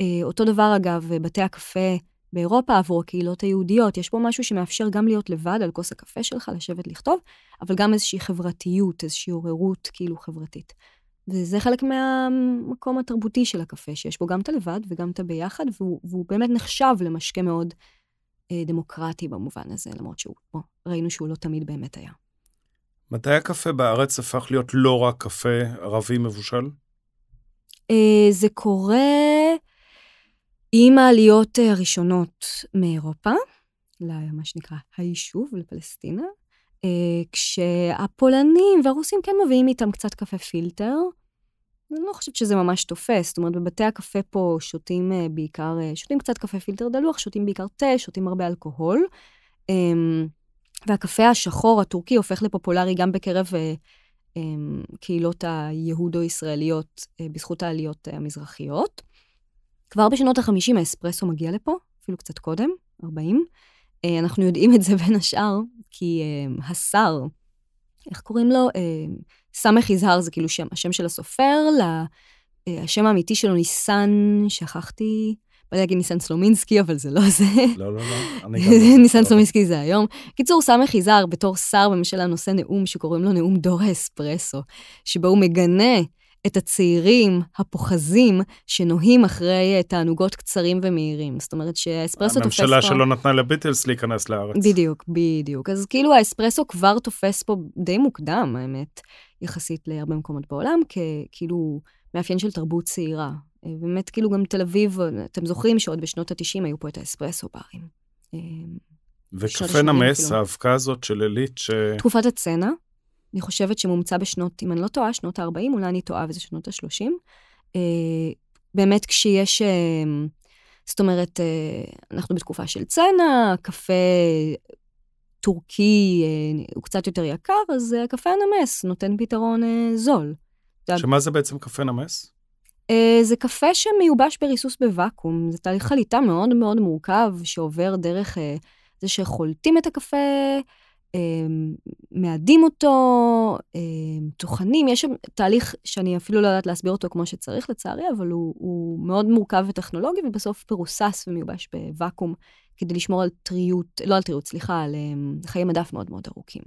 Uh, אותו דבר, אגב, בתי הקפה באירופה עבור הקהילות היהודיות, יש פה משהו שמאפשר גם להיות לבד על כוס הקפה שלך, לשבת לכתוב, אבל גם איזושהי חברתיות, איזושהי עוררות כאילו חברתית. וזה חלק מהמקום התרבותי של הקפה, שיש בו גם את הלבד וגם את הביחד, והוא, והוא באמת נחשב למשקה מאוד אה, דמוקרטי במובן הזה, למרות שהוא, בוא, ראינו שהוא לא תמיד באמת היה. מתי הקפה בארץ הפך להיות לא רק קפה ערבי מבושל? אה, זה קורה עם העליות הראשונות מאירופה, למה שנקרא היישוב, לפלסטינה. אה, כשהפולנים והרוסים כן מביאים איתם קצת קפה פילטר. אני לא חושבת שזה ממש תופס, זאת אומרת, בבתי הקפה פה שותים אה, בעיקר, אה, שותים קצת קפה פילטר דלוח, שותים בעיקר תה, שותים הרבה אלכוהול. אמ, והקפה השחור הטורקי הופך לפופולרי גם בקרב אמ, קהילות היהודו-ישראליות בזכות העליות המזרחיות. כבר בשנות ה-50 האספרסו מגיע לפה, אפילו קצת קודם, 40. אה, אנחנו יודעים את זה בין השאר, כי uh, השר, איך קוראים לו? Uh, סמך יזהר זה כאילו שם, השם של הסופר, לה, השם האמיתי שלו ניסן, שכחתי, בא להגיד ניסן סלומינסקי, אבל זה לא זה. לא, לא, לא. ניסן סלומינסקי זה היום. קיצור, סמך יזהר בתור שר בממשלה נושא נאום שקוראים לו נאום דור האספרסו, שבו הוא מגנה את הצעירים הפוחזים שנוהים אחרי תענוגות קצרים ומהירים. זאת אומרת שהאספרסו תופס פה... הממשלה שלא נתנה לביטלס להיכנס לארץ. בדיוק, בדיוק. אז כאילו האספרסו כבר תופס פה די מוקדם, האמת, יחסית להרבה מקומות בעולם, ככאילו מאפיין של תרבות צעירה. אה, באמת, כאילו גם תל אביב, אתם זוכרים שעוד בשנות ה-90 היו פה את האספרסו ברים. אה, וקפה נמס, האבקה הזאת של עילית ש... תקופת הצנע. אני חושבת שמומצא בשנות, אם אני לא טועה, שנות ה-40, אולי אני טועה וזה שנות ה-30. אה, באמת כשיש, אה, זאת אומרת, אה, אנחנו בתקופה של צנע, קפה טורקי אה, הוא קצת יותר יקר, אז הקפה הנמס נותן פתרון זול. שמה זה בעצם קפה נמס? זה קפה שמיובש בריסוס בוואקום, זה תהליך חליטה מאוד מאוד מורכב, שעובר דרך זה שחולטים את הקפה, מאדים אותו, טוחנים, יש שם תהליך שאני אפילו לא יודעת להסביר אותו כמו שצריך לצערי, אבל הוא, הוא מאוד מורכב וטכנולוגי, ובסוף פרוסס ומיובש בוואקום כדי לשמור על טריות, לא על טריות, סליחה, על חיי מדף מאוד מאוד ארוכים.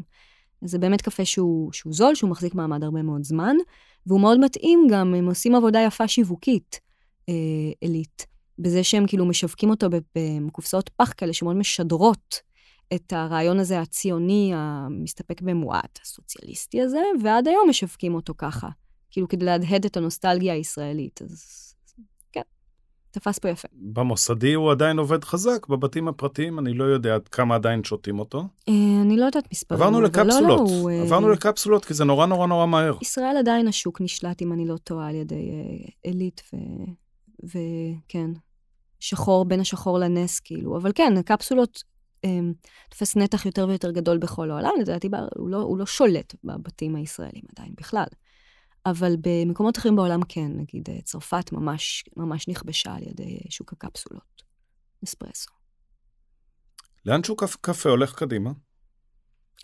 זה באמת קפה שהוא, שהוא זול, שהוא מחזיק מעמד הרבה מאוד זמן, והוא מאוד מתאים גם, הם עושים עבודה יפה שיווקית, עילית, בזה שהם כאילו משווקים אותו בקופסאות פח כאלה שמאוד משדרות את הרעיון הזה הציוני, המסתפק במועט, הסוציאליסטי הזה, ועד היום משווקים אותו ככה, כאילו כדי להדהד את הנוסטלגיה הישראלית. אז כן, תפס פה יפה. במוסדי הוא עדיין עובד חזק, בבתים הפרטיים אני לא יודע עד כמה עדיין שותים אותו. אה, אני לא יודעת מספרים. עברנו לקפסולות, לא, לא, עברנו לקפסולות כי זה נורא נורא נורא מהר. ישראל עדיין השוק נשלט, אם אני לא טועה, על ידי עילית ו... וכן, שחור בין השחור לנס, כאילו. אבל כן, הקפסולות תופס נתח יותר ויותר גדול בכל העולם, לדעתי הוא לא, הוא לא שולט בבתים הישראלים עדיין בכלל. אבל במקומות אחרים בעולם כן, נגיד אה, צרפת ממש, ממש נכבשה על ידי שוק הקפסולות, אספרסו. לאן שוק הקפה הולך קדימה?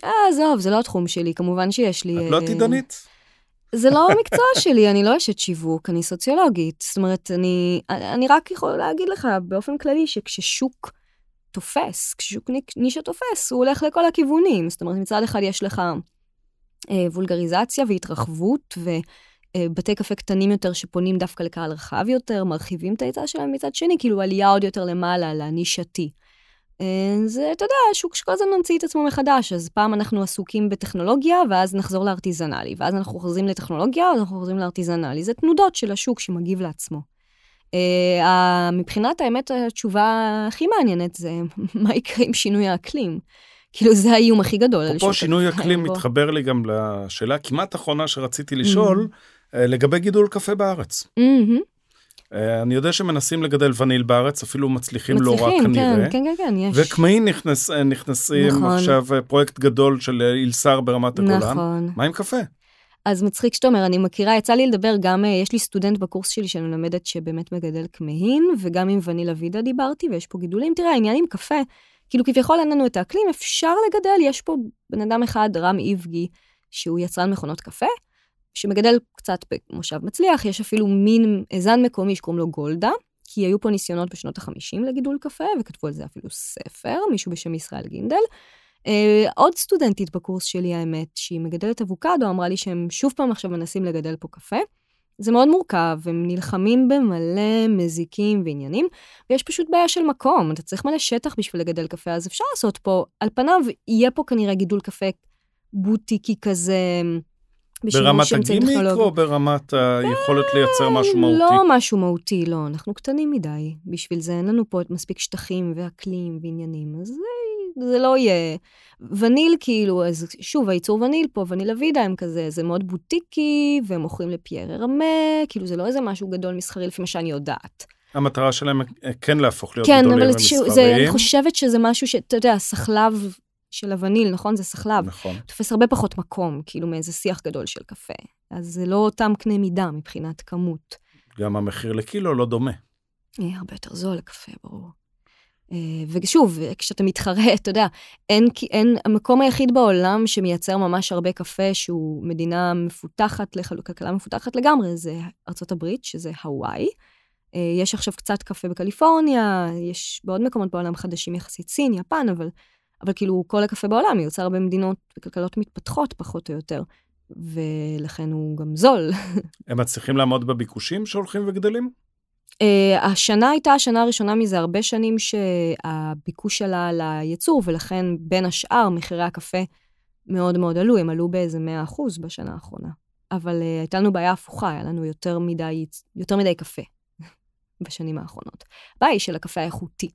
אה, עזוב, זה לא התחום שלי, כמובן שיש לי... את לא עתידנית? זה לא המקצוע שלי, אני לא אשת שיווק, אני סוציולוגית. זאת אומרת, אני, אני רק יכולה להגיד לך באופן כללי שכששוק תופס, כששוק נישה תופס, הוא הולך לכל הכיוונים. זאת אומרת, מצד אחד יש לך אה, וולגריזציה והתרחבות, ובתי אה, קפה קטנים יותר שפונים דווקא לקהל רחב יותר, מרחיבים את ההיצע שלהם מצד שני, כאילו עלייה עוד יותר למעלה, לנישתי. אה, זה, אתה יודע, שוק שכל הזמן ממציא את עצמו מחדש, אז פעם אנחנו עסוקים בטכנולוגיה, ואז נחזור לארטיזנלי, ואז אנחנו חוזרים לטכנולוגיה, ואז אנחנו חוזרים לארטיזנלי. זה תנודות של השוק שמגיב לעצמו. Uh, מבחינת האמת, התשובה הכי מעניינת זה מה יקרה עם שינוי האקלים. כאילו זה האיום הכי גדול. פה שינוי אקלים מתחבר לי גם לשאלה כמעט אחרונה שרציתי לשאול, mm-hmm. לגבי גידול קפה בארץ. Mm-hmm. אני יודע שמנסים לגדל וניל בארץ, אפילו מצליחים, מצליחים לא רע כן, כנראה. כן, כן, כן, יש. וקמעין נכנס, נכנסים נכון. עכשיו פרויקט גדול של אילסר ברמת הגולן. נכון. מה עם קפה? אז מצחיק שאתה אומר, אני מכירה, יצא לי לדבר גם, אה, יש לי סטודנט בקורס שלי שאני מלמדת שבאמת מגדל כמהין, וגם עם ונילה וידה דיברתי, ויש פה גידולים. תראה, העניין עם קפה, כאילו כביכול אין לנו את האקלים, אפשר לגדל, יש פה בן אדם אחד, רם איבגי, שהוא יצרן מכונות קפה, שמגדל קצת במושב מצליח, יש אפילו מין זן מקומי שקוראים לו גולדה, כי היו פה ניסיונות בשנות ה-50 לגידול קפה, וכתבו על זה אפילו ספר, מישהו בשם ישראל גינדל. Uh, עוד סטודנטית בקורס שלי, האמת, שהיא מגדלת אבוקדו, אמרה לי שהם שוב פעם עכשיו מנסים לגדל פה קפה. זה מאוד מורכב, הם נלחמים במלא מזיקים ועניינים, ויש פשוט בעיה של מקום, אתה צריך מלא שטח בשביל לגדל קפה, אז אפשר לעשות פה, על פניו יהיה פה כנראה גידול קפה בוטיקי כזה, ברמת הגימיק או ברמת היכולת לייצר משהו מהותי? לא משהו מהותי, לא, אנחנו קטנים מדי. בשביל זה אין לנו פה מספיק שטחים ואקלים ועניינים, אז זה זה לא יהיה... וניל כאילו, אז שוב, הייצור וניל פה, וניל אבידה הם כזה, זה מאוד בוטיקי, והם מוכרים לפייר רמה, כאילו זה לא איזה משהו גדול מסחרי לפי מה שאני יודעת. המטרה שלהם כן להפוך להיות כן, גדולים ומסחריים. כן, אבל אני חושבת שזה משהו שאתה יודע, סחלב של הווניל, נכון? זה סחלב. נכון. תופס הרבה פחות מקום, כאילו מאיזה שיח גדול של קפה. אז זה לא אותם קנה מידה מבחינת כמות. גם המחיר לקילו לא דומה. יהיה הרבה יותר זול לקפה, ברור. אה, ושוב, כשאתה מתחרה, אתה יודע, אין, אין, המקום היחיד בעולם שמייצר ממש הרבה קפה, שהוא מדינה מפותחת, כלכלה מפותחת לגמרי, זה ארצות הברית, שזה הוואי. אה, יש עכשיו קצת קפה בקליפורניה, יש בעוד מקומות בעולם חדשים יחסית, סין, יפן, אבל, אבל כאילו כל הקפה בעולם מיוצר במדינות וכלכלות מתפתחות פחות או יותר, ולכן הוא גם זול. הם מצליחים לעמוד בביקושים שהולכים וגדלים? Uh, השנה הייתה השנה הראשונה מזה הרבה שנים שהביקוש עלה לייצור, ולכן בין השאר מחירי הקפה מאוד מאוד עלו, הם עלו באיזה 100% בשנה האחרונה. אבל uh, הייתה לנו בעיה הפוכה, היה לנו יותר מדי, יותר מדי קפה בשנים האחרונות. הבעיה היא של הקפה האיכותי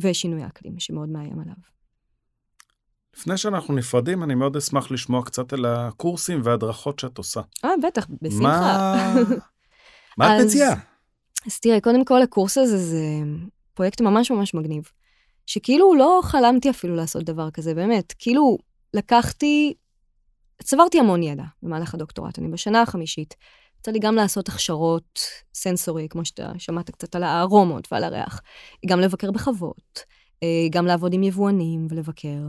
ושינוי האקלים, שמאוד מאיים עליו. לפני שאנחנו נפרדים, אני מאוד אשמח לשמוע קצת על הקורסים וההדרכות שאת עושה. אה, בטח, בשמחה. מה, מה את מציעה? אז תראה, קודם כל הקורס הזה זה פרויקט ממש ממש מגניב. שכאילו לא חלמתי אפילו לעשות דבר כזה, באמת. כאילו, לקחתי, צברתי המון ידע במהלך הדוקטורט, אני בשנה החמישית. יצא לי גם לעשות הכשרות סנסורי, כמו שאתה שמעת קצת על הארומות ועל הריח, גם לבקר בחוות, אה, גם לעבוד עם יבואנים ולבקר.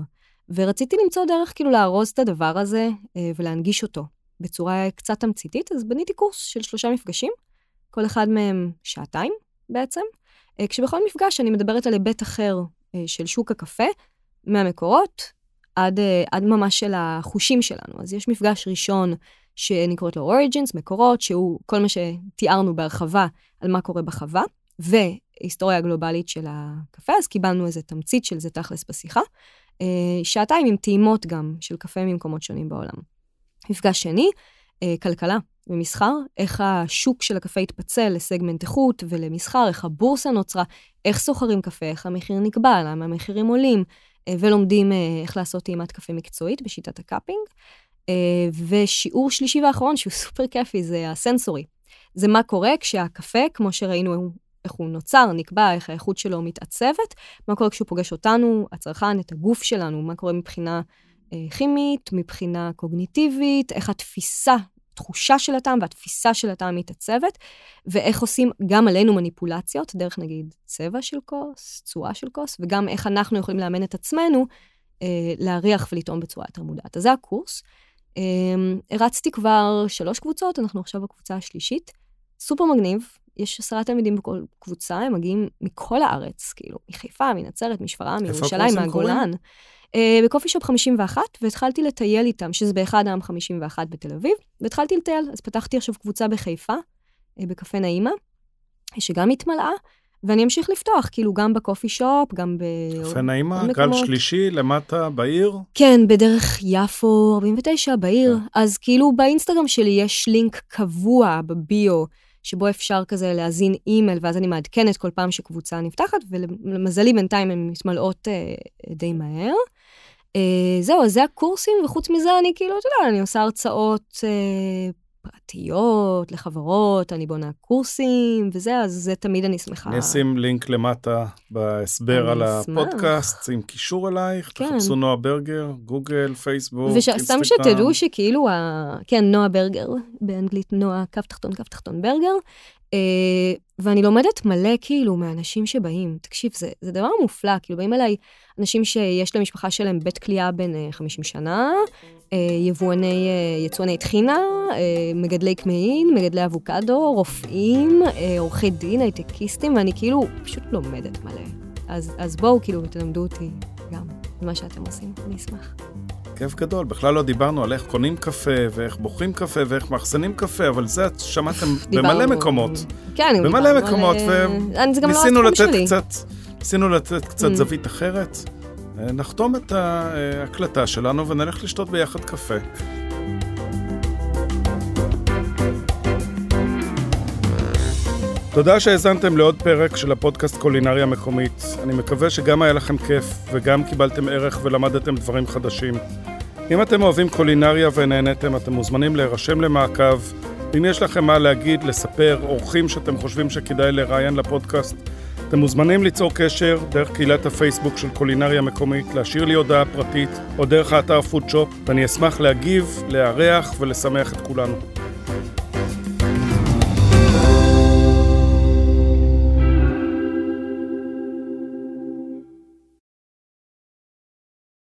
ורציתי למצוא דרך כאילו לארוז את הדבר הזה אה, ולהנגיש אותו בצורה קצת תמציתית, אז בניתי קורס של שלושה מפגשים, כל אחד מהם שעתיים בעצם, אה, כשבכל מפגש אני מדברת על היבט אחר של שוק הקפה, מהמקורות עד, עד ממש של החושים שלנו. אז יש מפגש ראשון שאני קוראת לו Origins, מקורות, שהוא כל מה שתיארנו בהרחבה על מה קורה בחווה, והיסטוריה גלובלית של הקפה, אז קיבלנו איזה תמצית של זה תכלס בשיחה. אה, שעתיים עם טעימות גם של קפה ממקומות שונים בעולם. מפגש שני, אה, כלכלה ומסחר, איך השוק של הקפה התפצל לסגמנט איכות ולמסחר, איך הבורסה נוצרה, איך סוחרים קפה, איך המחיר נקבע, למה המחירים עולים, אה, ולומדים איך לעשות טעימת קפה מקצועית בשיטת ה cupping. ושיעור שלישי ואחרון, שהוא סופר כיפי, זה הסנסורי. זה מה קורה כשהקפה, כמו שראינו איך הוא נוצר, נקבע, איך האיכות שלו מתעצבת, מה קורה כשהוא פוגש אותנו, הצרכן, את הגוף שלנו, מה קורה מבחינה אה, כימית, מבחינה קוגניטיבית, איך התפיסה, תחושה של הטעם והתפיסה של הטעם מתעצבת, ואיך עושים גם עלינו מניפולציות, דרך נגיד צבע של כוס, צורה של כוס, וגם איך אנחנו יכולים לאמן את עצמנו אה, להריח ולטעום בצורה יותר מודעת. אז זה הקורס. אה, הרצתי כבר שלוש קבוצות, אנחנו עכשיו בקבוצה השלישית. סופר מגניב, יש עשרה תלמידים בכל קבוצה, הם מגיעים מכל הארץ, כאילו, מחיפה, מנצרת, משפרעם, מירושלים, מהגולן. Uh, בקופי שופ 51, והתחלתי לטייל איתם, שזה באחד העם 51 בתל אביב, והתחלתי לטייל. אז פתחתי עכשיו קבוצה בחיפה, uh, בקפה נעימה, שגם התמלאה, ואני אמשיך לפתוח, כאילו, גם בקופי שופ, גם ב... קפה נעימה, גל שלישי, למטה, בעיר? כן, בדרך יפו 49, בעיר. כן. אז כאילו, באינסטגרם שלי יש לינק קבוע בביו. שבו אפשר כזה להזין אימייל, ואז אני מעדכנת כל פעם שקבוצה נפתחת, ולמזלי בינתיים הן מתמלאות אה, די מהר. אה, זהו, אז זה הקורסים, וחוץ מזה אני כאילו, אתה יודע, אני עושה הרצאות אה, פרטיות, לחברות, אני בונה קורסים וזה, אז זה תמיד אני שמחה. אני אשים לינק למטה בהסבר על אשמח. הפודקאסט, עם קישור אלייך, כן. תחפשו נועה ברגר, גוגל, פייסבוק, וש... אינסטגרם. וסתם שתדעו שכאילו, ה... כן, נועה ברגר, באנגלית נועה, קו תחתון, קו תחתון ברגר, ואני לומדת מלא כאילו מאנשים שבאים. תקשיב, זה, זה דבר מופלא, כאילו באים אליי אנשים שיש למשפחה שלהם בית כליאה בן 50 אה, שנה, אה, יבואני, אה, יצואני טחינה, מגדלי קמעין, מגדלי אבוקדו, רופאים, עורכי דין, הייטקיסטים, ואני כאילו פשוט לומדת מלא. אז, אז בואו כאילו תלמדו אותי גם מה שאתם עושים, אני אשמח. כיף גדול, בכלל לא דיברנו על איך קונים קפה, ואיך בוחרים קפה, ואיך מאחסנים קפה, אבל זה את שמעתם במלא מקומות. כן, במלא מקומות, וניסינו לא לתת קצת, ניסינו לתת קצת mm. זווית אחרת. אה, נחתום את ההקלטה שלנו ונלך לשתות ביחד קפה. תודה שהאזנתם לעוד פרק של הפודקאסט קולינריה מקומית. אני מקווה שגם היה לכם כיף וגם קיבלתם ערך ולמדתם דברים חדשים. אם אתם אוהבים קולינריה ונהניתם, אתם מוזמנים להירשם למעקב. אם יש לכם מה להגיד, לספר, אורחים שאתם חושבים שכדאי לראיין לפודקאסט, אתם מוזמנים ליצור קשר דרך קהילת הפייסבוק של קולינריה מקומית, להשאיר לי הודעה פרטית או דרך האתר פודשופ, ואני אשמח להגיב, לארח ולשמח את כולנו.